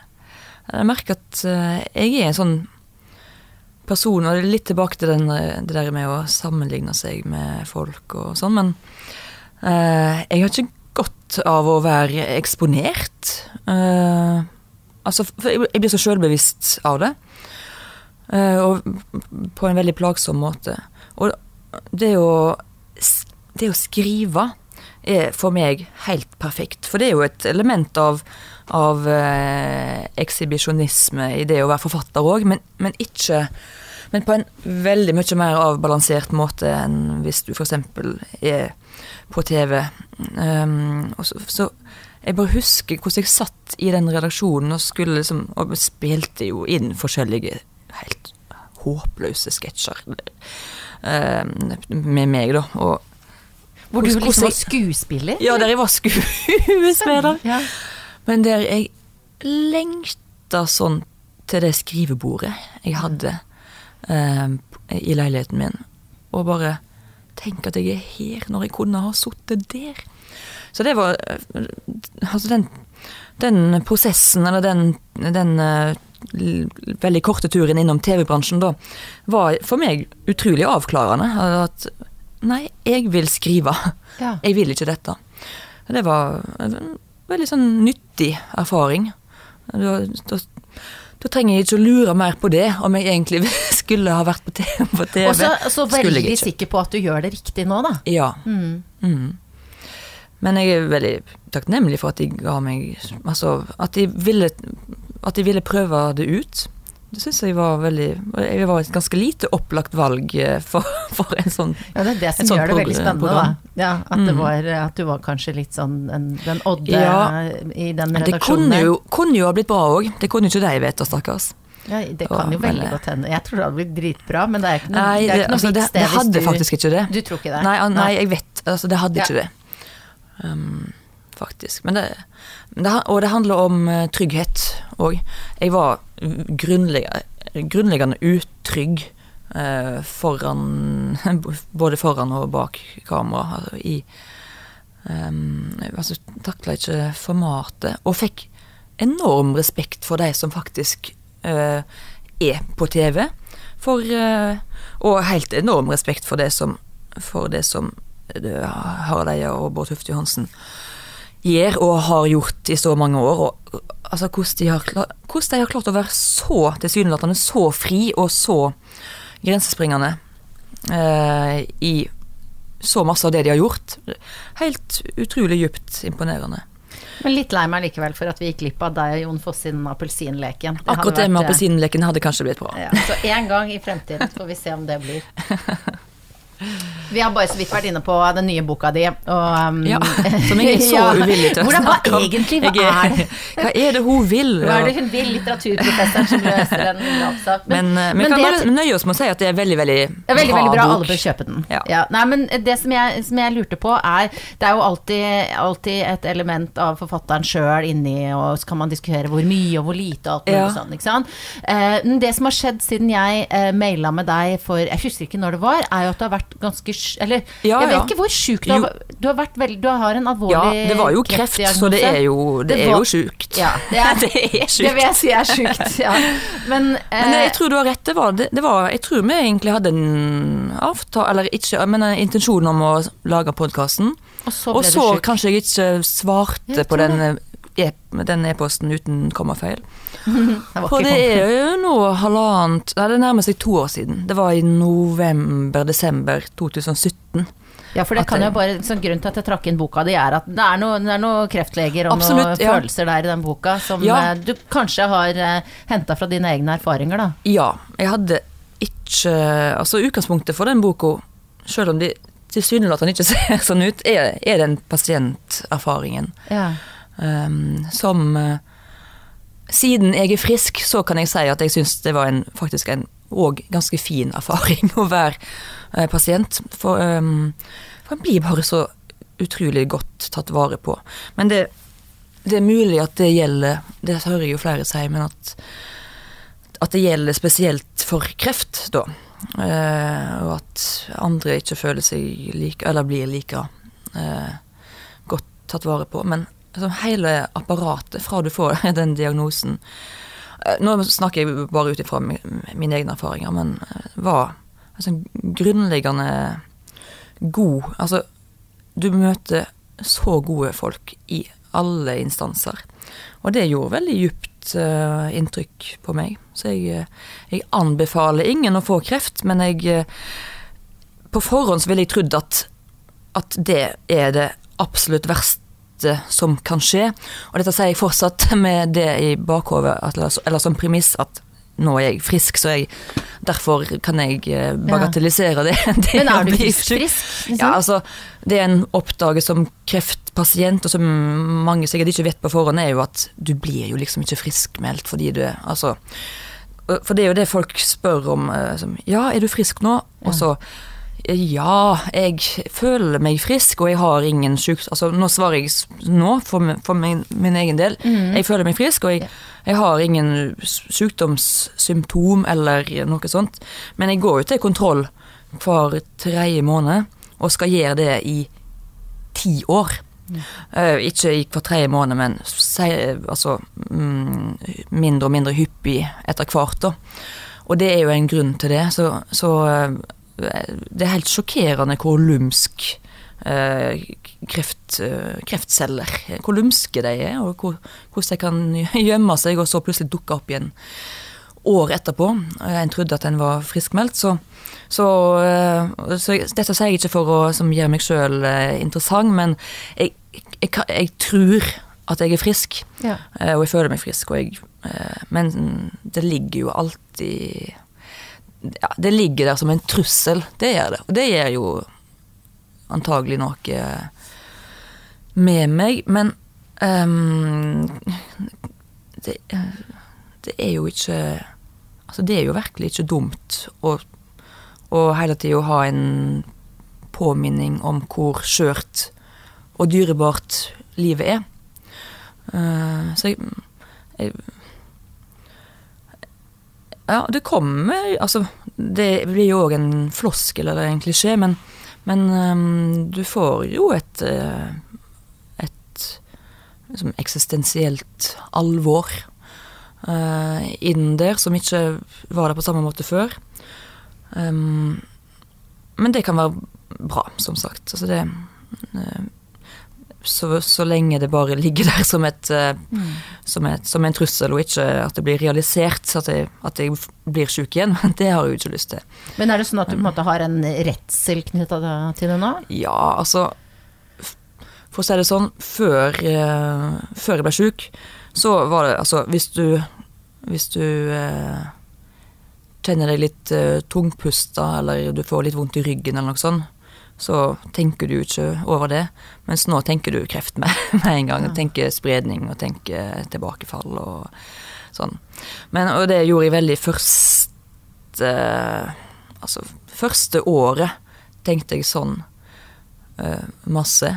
jeg merker at jeg er en sånn person, og det er litt tilbake til den, det der med å sammenligne seg med folk og sånn, men uh, jeg har ikke godt av å være eksponert. Uh, altså, jeg blir så sjølbevisst av det. Uh, og på en veldig plagsom måte. Og det å, det å skrive er for meg helt perfekt. For det er jo et element av, av eh, ekshibisjonisme i det å være forfatter òg, men, men, ikke Men på en veldig mye mer avbalansert måte enn hvis du f.eks. er på TV. Um, og så, så, jeg bare husker hvordan jeg satt i den redaksjonen og skulle liksom Og spilte jo inn forskjellige helt håpløse sketsjer um, med meg, da. og hvor du liksom var skuespiller? Ja, der jeg var skuespiller. Ja. Men der jeg lengta sånn til det skrivebordet jeg hadde eh, i leiligheten min, og bare tenke at jeg er her når jeg kunne ha sittet der. Så det var eh, Altså, den, den prosessen, eller den, den uh, veldig korte turen innom TV-bransjen da, var for meg utrolig avklarende. At Nei, jeg vil skrive. Ja. Jeg vil ikke dette. Det var en veldig sånn nyttig erfaring. Da, da, da, trenger jeg ikke å lure mer på det, om jeg egentlig skulle ha vært på TV. På TV. Og så, så veldig sikker på at du gjør det riktig nå, da. Ja. Mm. Mm. Men jeg er veldig takknemlig for at de ga meg Altså, at de ville, at de ville prøve det ut. Det syns jeg var veldig Det var et ganske lite opplagt valg eh, for, for en sånn Ja, det er det som gjør det veldig spennende, da. Ja, at, mm. var, at, du var kanskje litt sånn en, den odde ja, i den redaksjonen. Det kunne jo, kunne jo ha blitt bra òg. Det kunne jo ikke de vite, stakkars. Ja, det kan jo veldig godt hende. Jeg tror det hadde blitt dritbra, men det er ikke noe, nei, det, er ikke noe altså, det, det hadde du, faktisk ikke det. Du tror ikke det? Nei, nei jeg vet. Altså, det hadde ja. ikke det. Um, faktisk. Men det, det, og det handler om uh, trygghet òg. Jeg var grunnleggende utrygg eh, foran Både foran og bak kamera. Altså, i um, altså, Takla ikke formatet. Og fikk enorm respekt for de som faktisk eh, er på TV. For, eh, og helt enorm respekt for det som, for det som Harald Eia og Bård Tufte Johansen gjør og har gjort i så mange år. Og, altså, hvordan de, har, hvordan de har klart å være så tilsynelatende så fri og så grensespringende eh, i så masse av det de har gjort. Helt utrolig djupt imponerende. Men litt lei meg likevel for at vi gikk glipp av deg og Jon Foss sin appelsinleken. Det Akkurat det med eh, appelsinleken hadde kanskje blitt bra. Ja, så en gang i fremtiden får vi se om det blir. Vi har bare så vidt vært inne på den nye boka di, og um, Ja, som jeg er så Ja. uvillig til å snakke om. egentlig, hva er det? Hva er det hun vil? Hva er det hun vil, litteraturprofessoren som løser den drapssak? Men, eh, vi kan det- bare nøye oss med å si at det er veldig, veldig Ja, veldig, veldig bra. Alle bør kjøpe den. Ja. Nei, men det som jeg, som jeg lurte på, er Det er jo alltid, alltid et element av forfatteren sjøl inni, og så kan man diskutere hvor mye og hvor lite og alt mulig Ja. sånn, ikke sant. Uh, det som har skjedd siden jeg uh, maila med deg for Jeg husker ikke når det var, er jo at du har vært ganske Eller Ja, jeg vet ja. ikke hvor sjuk du har vært. Du har vært veldig Du har en Ja, det var jo kreft, så det er jo, det Det er var- jo sjukt. Ja, det er, det er det vil jeg si er sjukt, ja. Men, eh, Men jeg tror du har rett. Det var, det, var, jeg tror vi egentlig hadde en avtale, eller ikke, men en intensjon om å lage podkasten. og så Og ble så du kanskje jeg ikke svarte Jeg på den e-posten e-posten uten kommafeil. For det er jo nå halvannet Nei, det nærmer seg to år siden. Det var i november-desember 2017. Ja, for det kan jo bare, sånn Grunnen til at jeg trakk inn boka di, er at det er noen noe kreftleger og noen Absolutt, ja. følelser der i den boka som Ja. eh, du kanskje har uh, henta fra dine egne erfaringer, da. Ja, jeg hadde ikke Altså, utgangspunktet for den boka, selv om de tilsynelatende ikke ser sånn ut, er, er den pasienterfaringen. Ja. Um, som eh, Siden jeg er frisk, så kan jeg si at jeg syns det var en, faktisk en og ganske fin erfaring å være eh, pasient. For, um, for en blir bare så utrolig godt tatt vare på. Men det, det er mulig at det gjelder Det hører jo flere si, men at, at det gjelder spesielt for kreft, da. Eh, og at andre ikke føler seg like, eller blir like eh, godt tatt vare på. Men altså, hele apparatet fra du får den diagnosen eh, Nå snakker jeg bare ut ifra mine egne erfaringer, men eh, var altså, grunnleggende god Altså, du møter så gode folk i alle instanser. Og det gjorde veldig djupt uh, inntrykk på meg. Så jeg, jeg anbefaler ingen å få kreft, men jeg På forhånd så ville jeg trodd at, at det er det absolutt verste som kan skje. Og dette sier jeg fortsatt med det i bakhodet, eller, som premiss at nå er jeg frisk, så jeg, derfor kan jeg eh, bagatellisere det. det Men er du frisk? liksom? Ja, altså, det en oppdager som kreftpasient, og som mange sikkert ikke vet på forhånd, er jo at du blir jo liksom ikke friskmeldt fordi du er Altså For det er jo det folk spør om. eh, Som, ja, er du frisk nå? Og så ja, jeg føler meg frisk, og jeg har ingen sjuk... Altså, nå svarer jeg nå for, min- for min, min egen del. Jeg føler meg frisk, og jeg, jeg har ingen sykdomssymptom eller noe sånt. Men jeg går jo til kontroll hver tredje måned, og skal gjøre det i ti år. Eh, ikke i hver tredje måned, men se, altså, mm, mindre og mindre hyppig etter hvert. Da. Og det er jo en grunn til det. Så, så eh, det er helt sjokkerende hvor lumsk eh, kreft, eh, kreftceller Hvor lumske de er, og hvor, hvordan de kan gjemme seg og så plutselig dukke opp igjen år etterpå. En trodde at en var friskmeldt, så, så, eh, så Dette sier jeg ikke for å som gjøre meg sjøl interessant, men jeg, jeg, jeg tror at jeg er frisk, Ja. eh, og jeg føler meg frisk. Jeg, eh, men det ligger jo alltid ja, Det ligger der som en trussel, det gjør det. Og det gjør jo antagelig noe med meg, men um, det, det er jo ikke Altså, det er jo virkelig ikke dumt å, å hele tida ha en påminning om hvor skjørt og dyrebart livet er. Uh, så jeg, jeg Ja, det kommer Altså, det blir jo òg en floskel eller en klisjé, men, men um, du får jo et eh, et liksom eksistensielt alvor uh, inn der, som ikke var der på samme måte før. Um, men det kan være bra, som sagt. Altså det eh, så, så lenge det bare ligger der som, et, mm. som, et, som en trussel, og ikke at det blir realisert, at jeg, at jeg blir syk igjen. Det har jeg jo ikke lyst til. Men er det sånn at du på en måte har en redsel knytta til det nå? Ja, altså For å si det sånn, før, eh, før jeg ble syk, så var det altså Hvis du, hvis du eh, kjenner deg litt eh, tungpusta, eller du får litt vondt i ryggen, eller noe sånt, så tenker du ikke over det. Mens nå tenker du kreft med, med en gang. Ja. Tenker spredning og tenker tilbakefall og sånn. Men, og det gjorde jeg veldig første Altså første året tenkte jeg sånn eh, masse.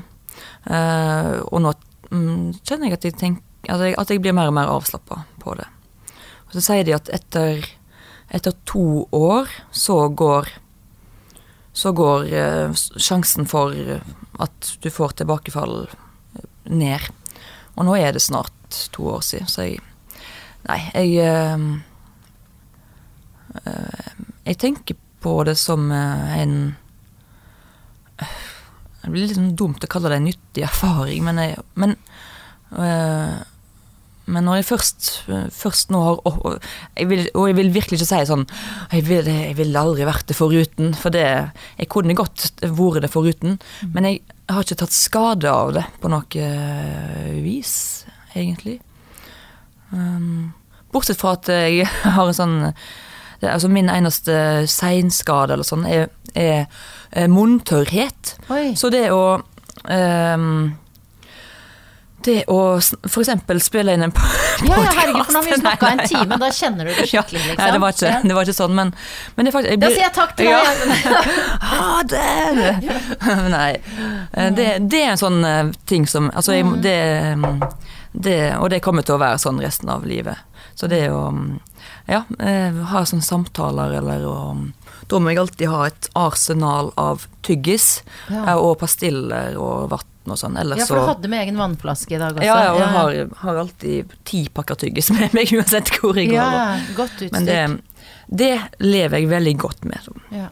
Eh, og nå mm, kjenner jeg at jeg, tenk, at, jeg, at jeg blir mer og mer avslappa på det. Og så sier de at etter, etter to år så går så går eh, sjansen for at du får tilbakefall ned. Og nå er det snart to år siden, så jeg Nei, jeg eh, eh, Jeg tenker på det som eh, en Det blir litt sånn dumt å kalle det en nyttig erfaring, men, jeg, men eh, men når jeg først, først nå har og, og, jeg vil, og jeg vil virkelig ikke si sånn Jeg ville jeg vil aldri vært det foruten, for det Jeg kunne godt vært det foruten, men jeg har ikke tatt skade av det på noe vis, egentlig. Um, bortsett fra at jeg har en sånn det, Altså min eneste seinskade eller sånn er, er, er munntørrhet. Så det å ehm, Det å f.eks. spille inn en podkast Ja, ja, herregud, for nå har vi snakka en time, da kjenner du det skikkelig, liksom. Nei, det var, ikke, Ja. det var ikke sånn, men, men det faktisk jeg Da sier jeg takk til Ja. deg. Ha det! Nei. Eh, Det, det er en sånn eh, ting som Altså, jeg, det, mm, det Og det kommer til å være sånn resten av livet. Så det å mm, Ja, eh, ha sånne samtaler eller å mm, Da må jeg alltid ha et arsenal av tyggis Ja. og pastiller og vann og sånn. Ellers Ja, for du hadde med egen vannflaske i dag også. Ja, ja, og jeg har, har alltid ti pakker tyggis med meg uansett hvor jeg går. Ja, godt utstyrt. Men det, det lever jeg veldig godt med. Ja.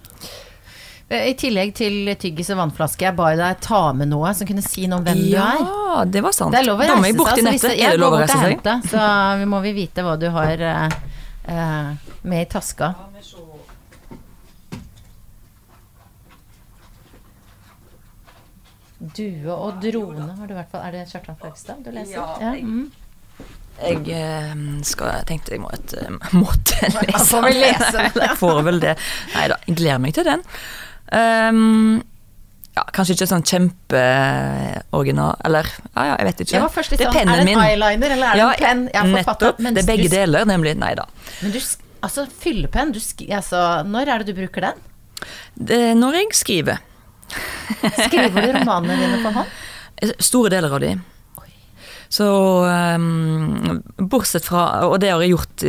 Eh, I tillegg til tyggis og vannflaske, jeg ba deg ta med noe som kunne si noe om hvem du er. Ja, det var sant. Det er lov å reise seg. altså, hvis jeg Er det lov å reise seg? Så vi må vi vite hva du har eh, med i taska. Due og drone har du i hvert fall. Er det Kjartan Fløgstad du leser? Ja, jeg- mm. Jeg eh, skal, jeg tenkte jeg må et, eh, måtte lese Ja, får vel lese den. Jeg får vel det. Nei da, jeg gleder meg til den. Um, ja, kanskje ikke sånn kjempeoriginal Eller ja, ja, jeg vet ikke. Jeg var først litt det er sånn, pennen er det en eyeliner eller er det en penn? Jeg har nettopp. mens Det er begge deler, nemlig. Nei da. Men du, altså fyllepenn, du sk altså, når er det du bruker den? Det er når jeg skriver. Skriver du romanene dine på hånd? Store deler av de. Så um, bortsett fra Og det har jeg gjort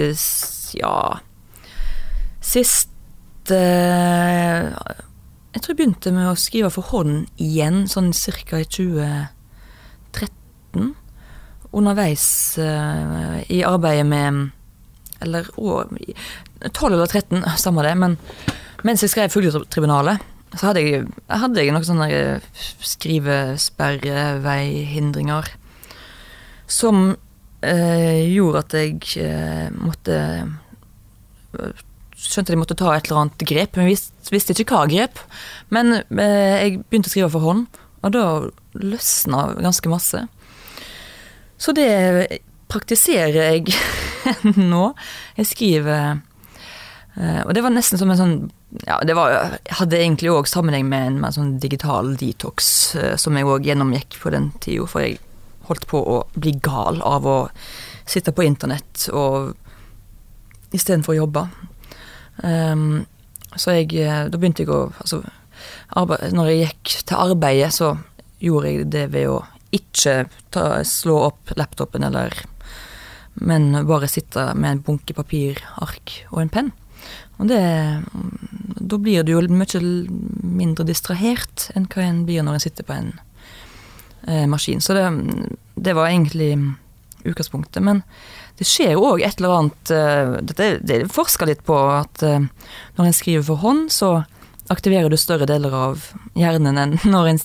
ja Sist uh, Jeg tror jeg begynte med å skrive for hånd igjen, sånn ca. i 2013. Underveis uh, i arbeidet med Eller å, 12 eller 13, samme det. Men mens jeg skrev Fugletribunalet, så hadde jeg, hadde jeg noen sånne eh, skrivesperreveihindringer som eh, gjorde at jeg eh, måtte Skjønte jeg måtte ta et eller annet grep, men visste, visste ikke hva grep. Men eh, jeg begynte å skrive for hånd, og da løsna ganske masse. Så det praktiserer jeg nå. Jeg skriver eh, Og det var nesten som en sånn ja, det var, hadde egentlig òg sammenheng med en, en sånn digital detox eh, som jeg òg gjennomgikk på den tida, for jeg holdt på å bli gal av å sitte på internett og istedenfor å jobbe. Um, så jeg eh, Da begynte jeg å altså, arbeid, Når jeg gikk til arbeidet, så gjorde jeg det ved å ikke ta, slå opp laptopen eller Men bare sitte med en bunke papirark og en penn. Og det Da blir du jo mye mindre distrahert enn hva en blir når en sitter på en eh, maskin. Så det, det var egentlig utgangspunktet. Men det skjer jo òg et eller annet eh, Dette det er forska litt på at eh, når en skriver for hånd, så aktiverer du større deler av hjernen enn når en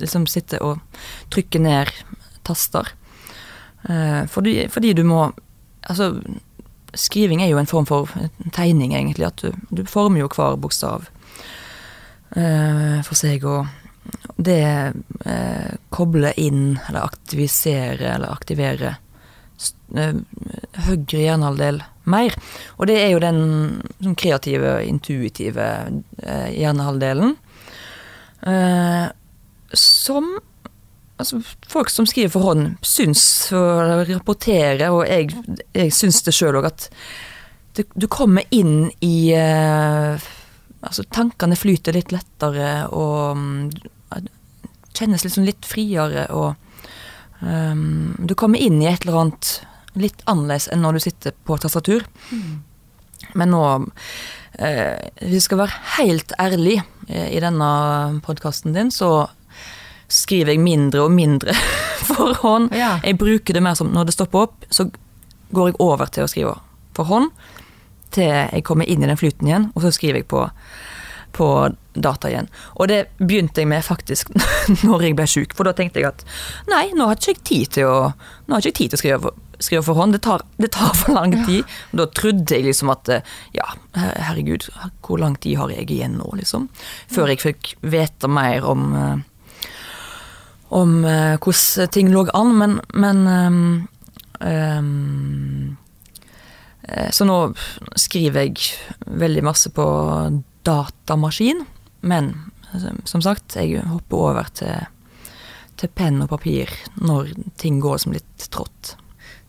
liksom sitter og trykker ned taster. Eh, fordi, fordi du må Altså, skriving er jo en form for tegning, egentlig. At du, du former jo hver bokstav eh, for seg, og det eh, kobler inn, eller aktiviserer, eller aktivere s- eh, høyre hjernehalvdel mer. Og det er jo den sånn kreative, intuitive eh, hjernehalvdelen. Eh, som altså, folk som skriver for hånd, syns og rapporterer, og jeg, jeg syns det sjøl òg, at det, du kommer inn i eh, Altså, tankene flyter litt lettere, og mm, kjennes liksom litt friere, og um, du kommer inn i et eller annet litt annerledes enn når du sitter på tastatur. Men nå eh, Vi skal være helt ærlig eh, i denne podkasten din, så skriver jeg mindre og mindre for hånd. Ja. Jeg bruker det mer som når det stopper opp, så går jeg over til å skrive for hånd. Til jeg kommer inn i den flyten igjen, og så skriver jeg på, på data igjen. Og det begynte jeg med faktisk når jeg ble sjuk, for da tenkte jeg at nei, nå har ikke jeg tid til å, nå har ikke jeg tid til å skrive for, skrive for hånd. Det tar, det tar for lang tid. Ja. da trodde jeg liksom at eh, ja, herregud, hvor lang tid har jeg igjen nå, liksom? Før jeg fikk vite mer om eh, om uh, hvordan ting lå an, men, men um, eh, Så nå skriver jeg veldig masse på datamaskin, men eh, som sagt, jeg hopper over til, til penn og papir når ting går som litt trått.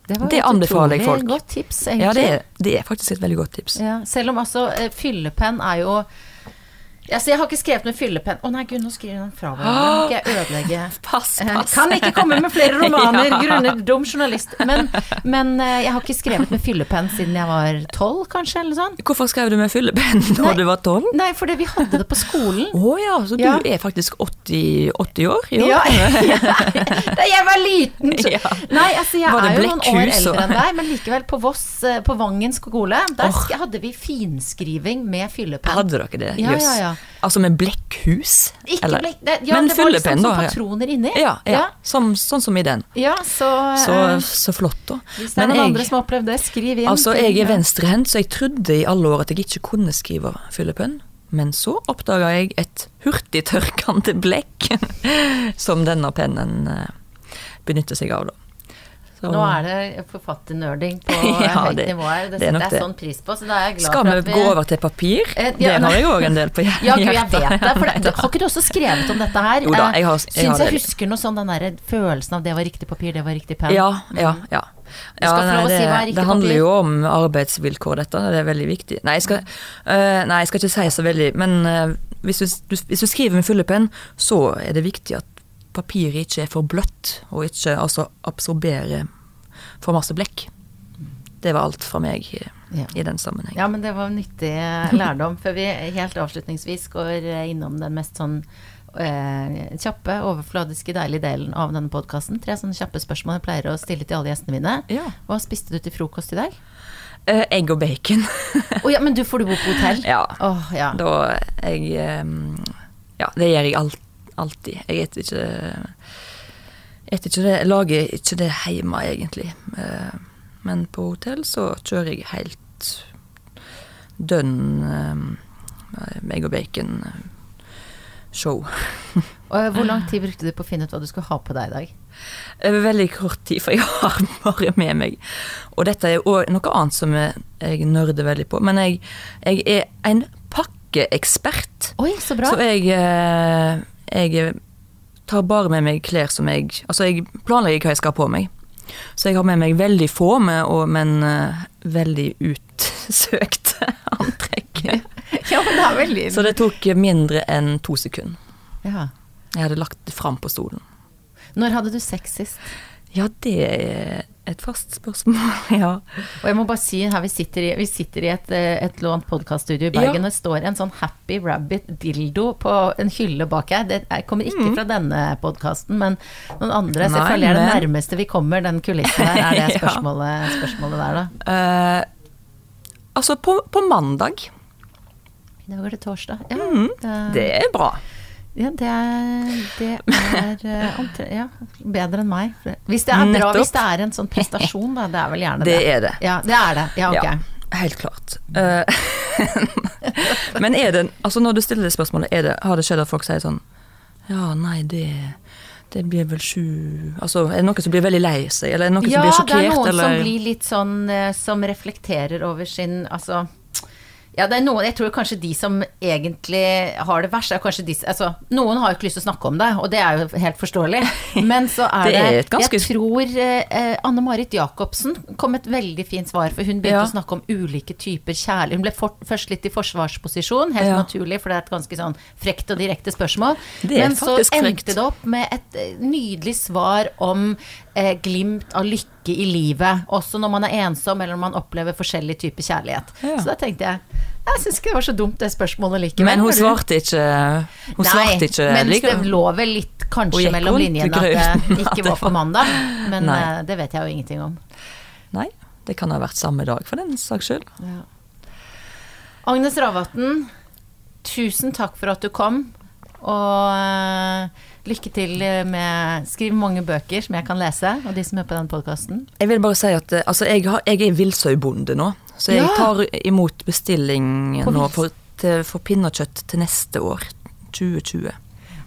Det, Det et anbefaler jeg folk. godt tips, egentlig. Ja, det er, det er faktisk et veldig godt tips. Ja, selv om altså eh, fyllepenn er jo Altså, jeg har ikke skrevet med fyllepenn. Å nei, gud, nå skriver den fra hverandre. Ikke ødelegge Pass, Eh, pass. Kan ikke komme med flere romaner Ja. grunnet dum journalist. Men, men eh, jeg har ikke skrevet med fyllepenn siden jeg var tolv, kanskje, eller sånn. Hvorfor skrev du med fyllepenn da du var tolv? Nei, fordi vi hadde det på skolen. Å ja, så du Ja. er faktisk 80, 80 år i år? Ja, da jeg var liten. Ja. Nei, altså jeg er jo noen år eldre enn deg, men likevel på Voss, eh, på Vangen skole, der oh. hadde vi finskriving med fyllepenn. Hadde dere det? Ja, ja, ja. Altså med blekkhus? Ikke Eller- blekk, det, ja, Men det var liksom da, patroner inni. Ja, ja. Som, sånn som i den. Ja, så, Så, eh, så flott, da. hvis det er noen andre som har opplevd det, skriv inn. altså, jeg er venstrehendt, så jeg trodde i alle år at jeg ikke kunne skrive fyllepenn. Men så oppdaga jeg et hurtigtørkende blekk som denne pennen eh, benytter seg av, da. Så- Nå er det forfatternerding på Ja, høyt nivå her. Det det er nok det. jeg det. sånn pris på. Så da er jeg glad Skal for vi Skal vi gå over til papir? Eh, det har nei. jeg òg en del på hjertet. Ja, gud, jeg vet det. For det, har ikke du også skrevet om dette her? Jo da, Eh, jeg har- jeg Syns har jeg husker noe sånn den der følelsen av det var riktig papir, det var riktig penn. Ja, ja, ja. Få lov å det, si er det handler jo om arbeidsvilkår, dette. Det er veldig viktig. Nei, jeg skal, uh, nei, jeg skal ikke si så veldig, men uh, hvis, du, du, hvis du skriver med fyllepenn, så er det viktig at papiret ikke er for bløtt, og ikke altså absorberer for masse blekk. Det var alt fra meg i, Ja. i den sammenheng. Ja, men det var nyttig eh, lærdom. Før vi helt avslutningsvis går eh, innom den mest sånn eh, kjappe, overfladiske, deilige delen av denne podkasten. Tre sånne kjappe spørsmål jeg pleier å stille til alle gjestene mine. Ja. Hva spiste du til frokost i dag? Eh, egg og bacon. oh, ja, men du får du bo på hotell? ja. Oh, ja. Da jeg ehm, Ja, det gjør jeg alt, alltid. Jeg spiser ikke Etter ikke det, lager ikke det hjemme, egentlig. Eh, Men på hotell så kjører jeg helt dønn meg og bacon-show. Og hvor lang tid brukte du på å finne ut hva du skulle ha på deg i dag? Veldig kort tid, for jeg har bare med meg Og dette er òg noe annet som jeg, nerder veldig på. Men jeg, jeg er en pakkeekspert. Oi, så bra. Så jeg, eh, jeg tar bare med meg klær som jeg Altså, jeg planlegger hva jeg skal ha på meg. Så jeg har med meg veldig få, med, og, men uh, veldig utsøkte antrekk. ja, men det er veldig Så det tok mindre enn to sekunder. ja. Jeg hadde lagt det fram på stolen. Når hadde du sex sist? Ja, det er et fast spørsmål, ja. Og jeg må bare si her, vi sitter i, vi sitter i et, eh, et lånt podkaststudio i Bergen, ja. det står en sånn Happy Rabbit dildo på en hylle bak her. Det er, kommer ikke fra denne podkasten, men noen andre. Så jeg føler jeg er det nærmeste vi kommer den kulissen der. Er det Ja. spørsmålet, spørsmålet der, da? Uh, altså, på, på mandag. I dag er det torsdag. Ja, Mm. det, Det er bra. Ja, det er, det er eh, ja, bedre enn meg. Hvis det er bra, hvis det er en sånn prestasjon, da. Det er vel gjerne det. Det er det. Ja, det er det. Ja, ok. Ja, helt klart. Eh, Men er det Altså, når du stiller det spørsmålet, det, har det skjedd at folk sier sånn Ja, nei, det det blir vel sju Altså, er det noen som blir veldig lei seg, eller er det noen Ja, som blir sjokkert? Ja, det er noen eller som blir litt sånn eh, Som reflekterer over sin Altså ja, det er noen, Jeg tror kanskje de som egentlig har det verst, er kanskje de altså, Noen har jo ikke lyst til å snakke om det, og det er jo helt forståelig. Men så er Det det, er et ganske- Jeg tror eh, Anne Marit Jacobsen kom et veldig fint svar, for hun begynte Ja. å snakke om ulike typer kjærlighet. Hun ble for, først litt i forsvarsposisjon, helt Ja. naturlig, for det er et ganske sånn frekt og direkte spørsmål. Men så endte frekt. det opp med et eh, nydelig svar om eh, glimt av lykke i livet. Også når man er ensom eller når man opplever forskjellig type kjærlighet. Ja. Så da tenkte jeg jeg syns ikke det var så dumt det spørsmålet likevel. Men hun svarte ikke Hun Nei, svarte ikke men like det lå vel litt kanskje mellom linjene at det ikke var på mandag. Men Nei. eh, det vet jeg jo ingenting om. Nei, det kan ha vært samme dag, for den saks skyld. Agnes Ravatn, tusen takk for at du kom. Og eh, lykke til med Skriv mange bøker som jeg kan lese, og de som er på den podkasten. Jeg vil bare si at eh, altså, jeg, har, jeg er villsaubonde nå, så jeg Ja. tar imot bestilling nå for, til, for pinnekjøtt til neste år. 2020.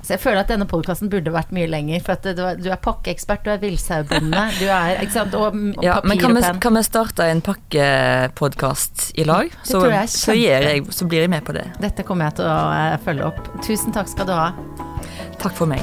Så jeg føler at denne podkasten burde vært mye lenger. For at du er, du er pakkeekspert, du er villsaubonde, du er ikke sant, og, og Ja, men papir kan og penn. kan vi starte en pakkepodkast i lag? Så, jeg så, jeg, så blir jeg med på det. Dette kommer jeg til å eh, følge opp. Tusen takk skal du ha. Takk for meg.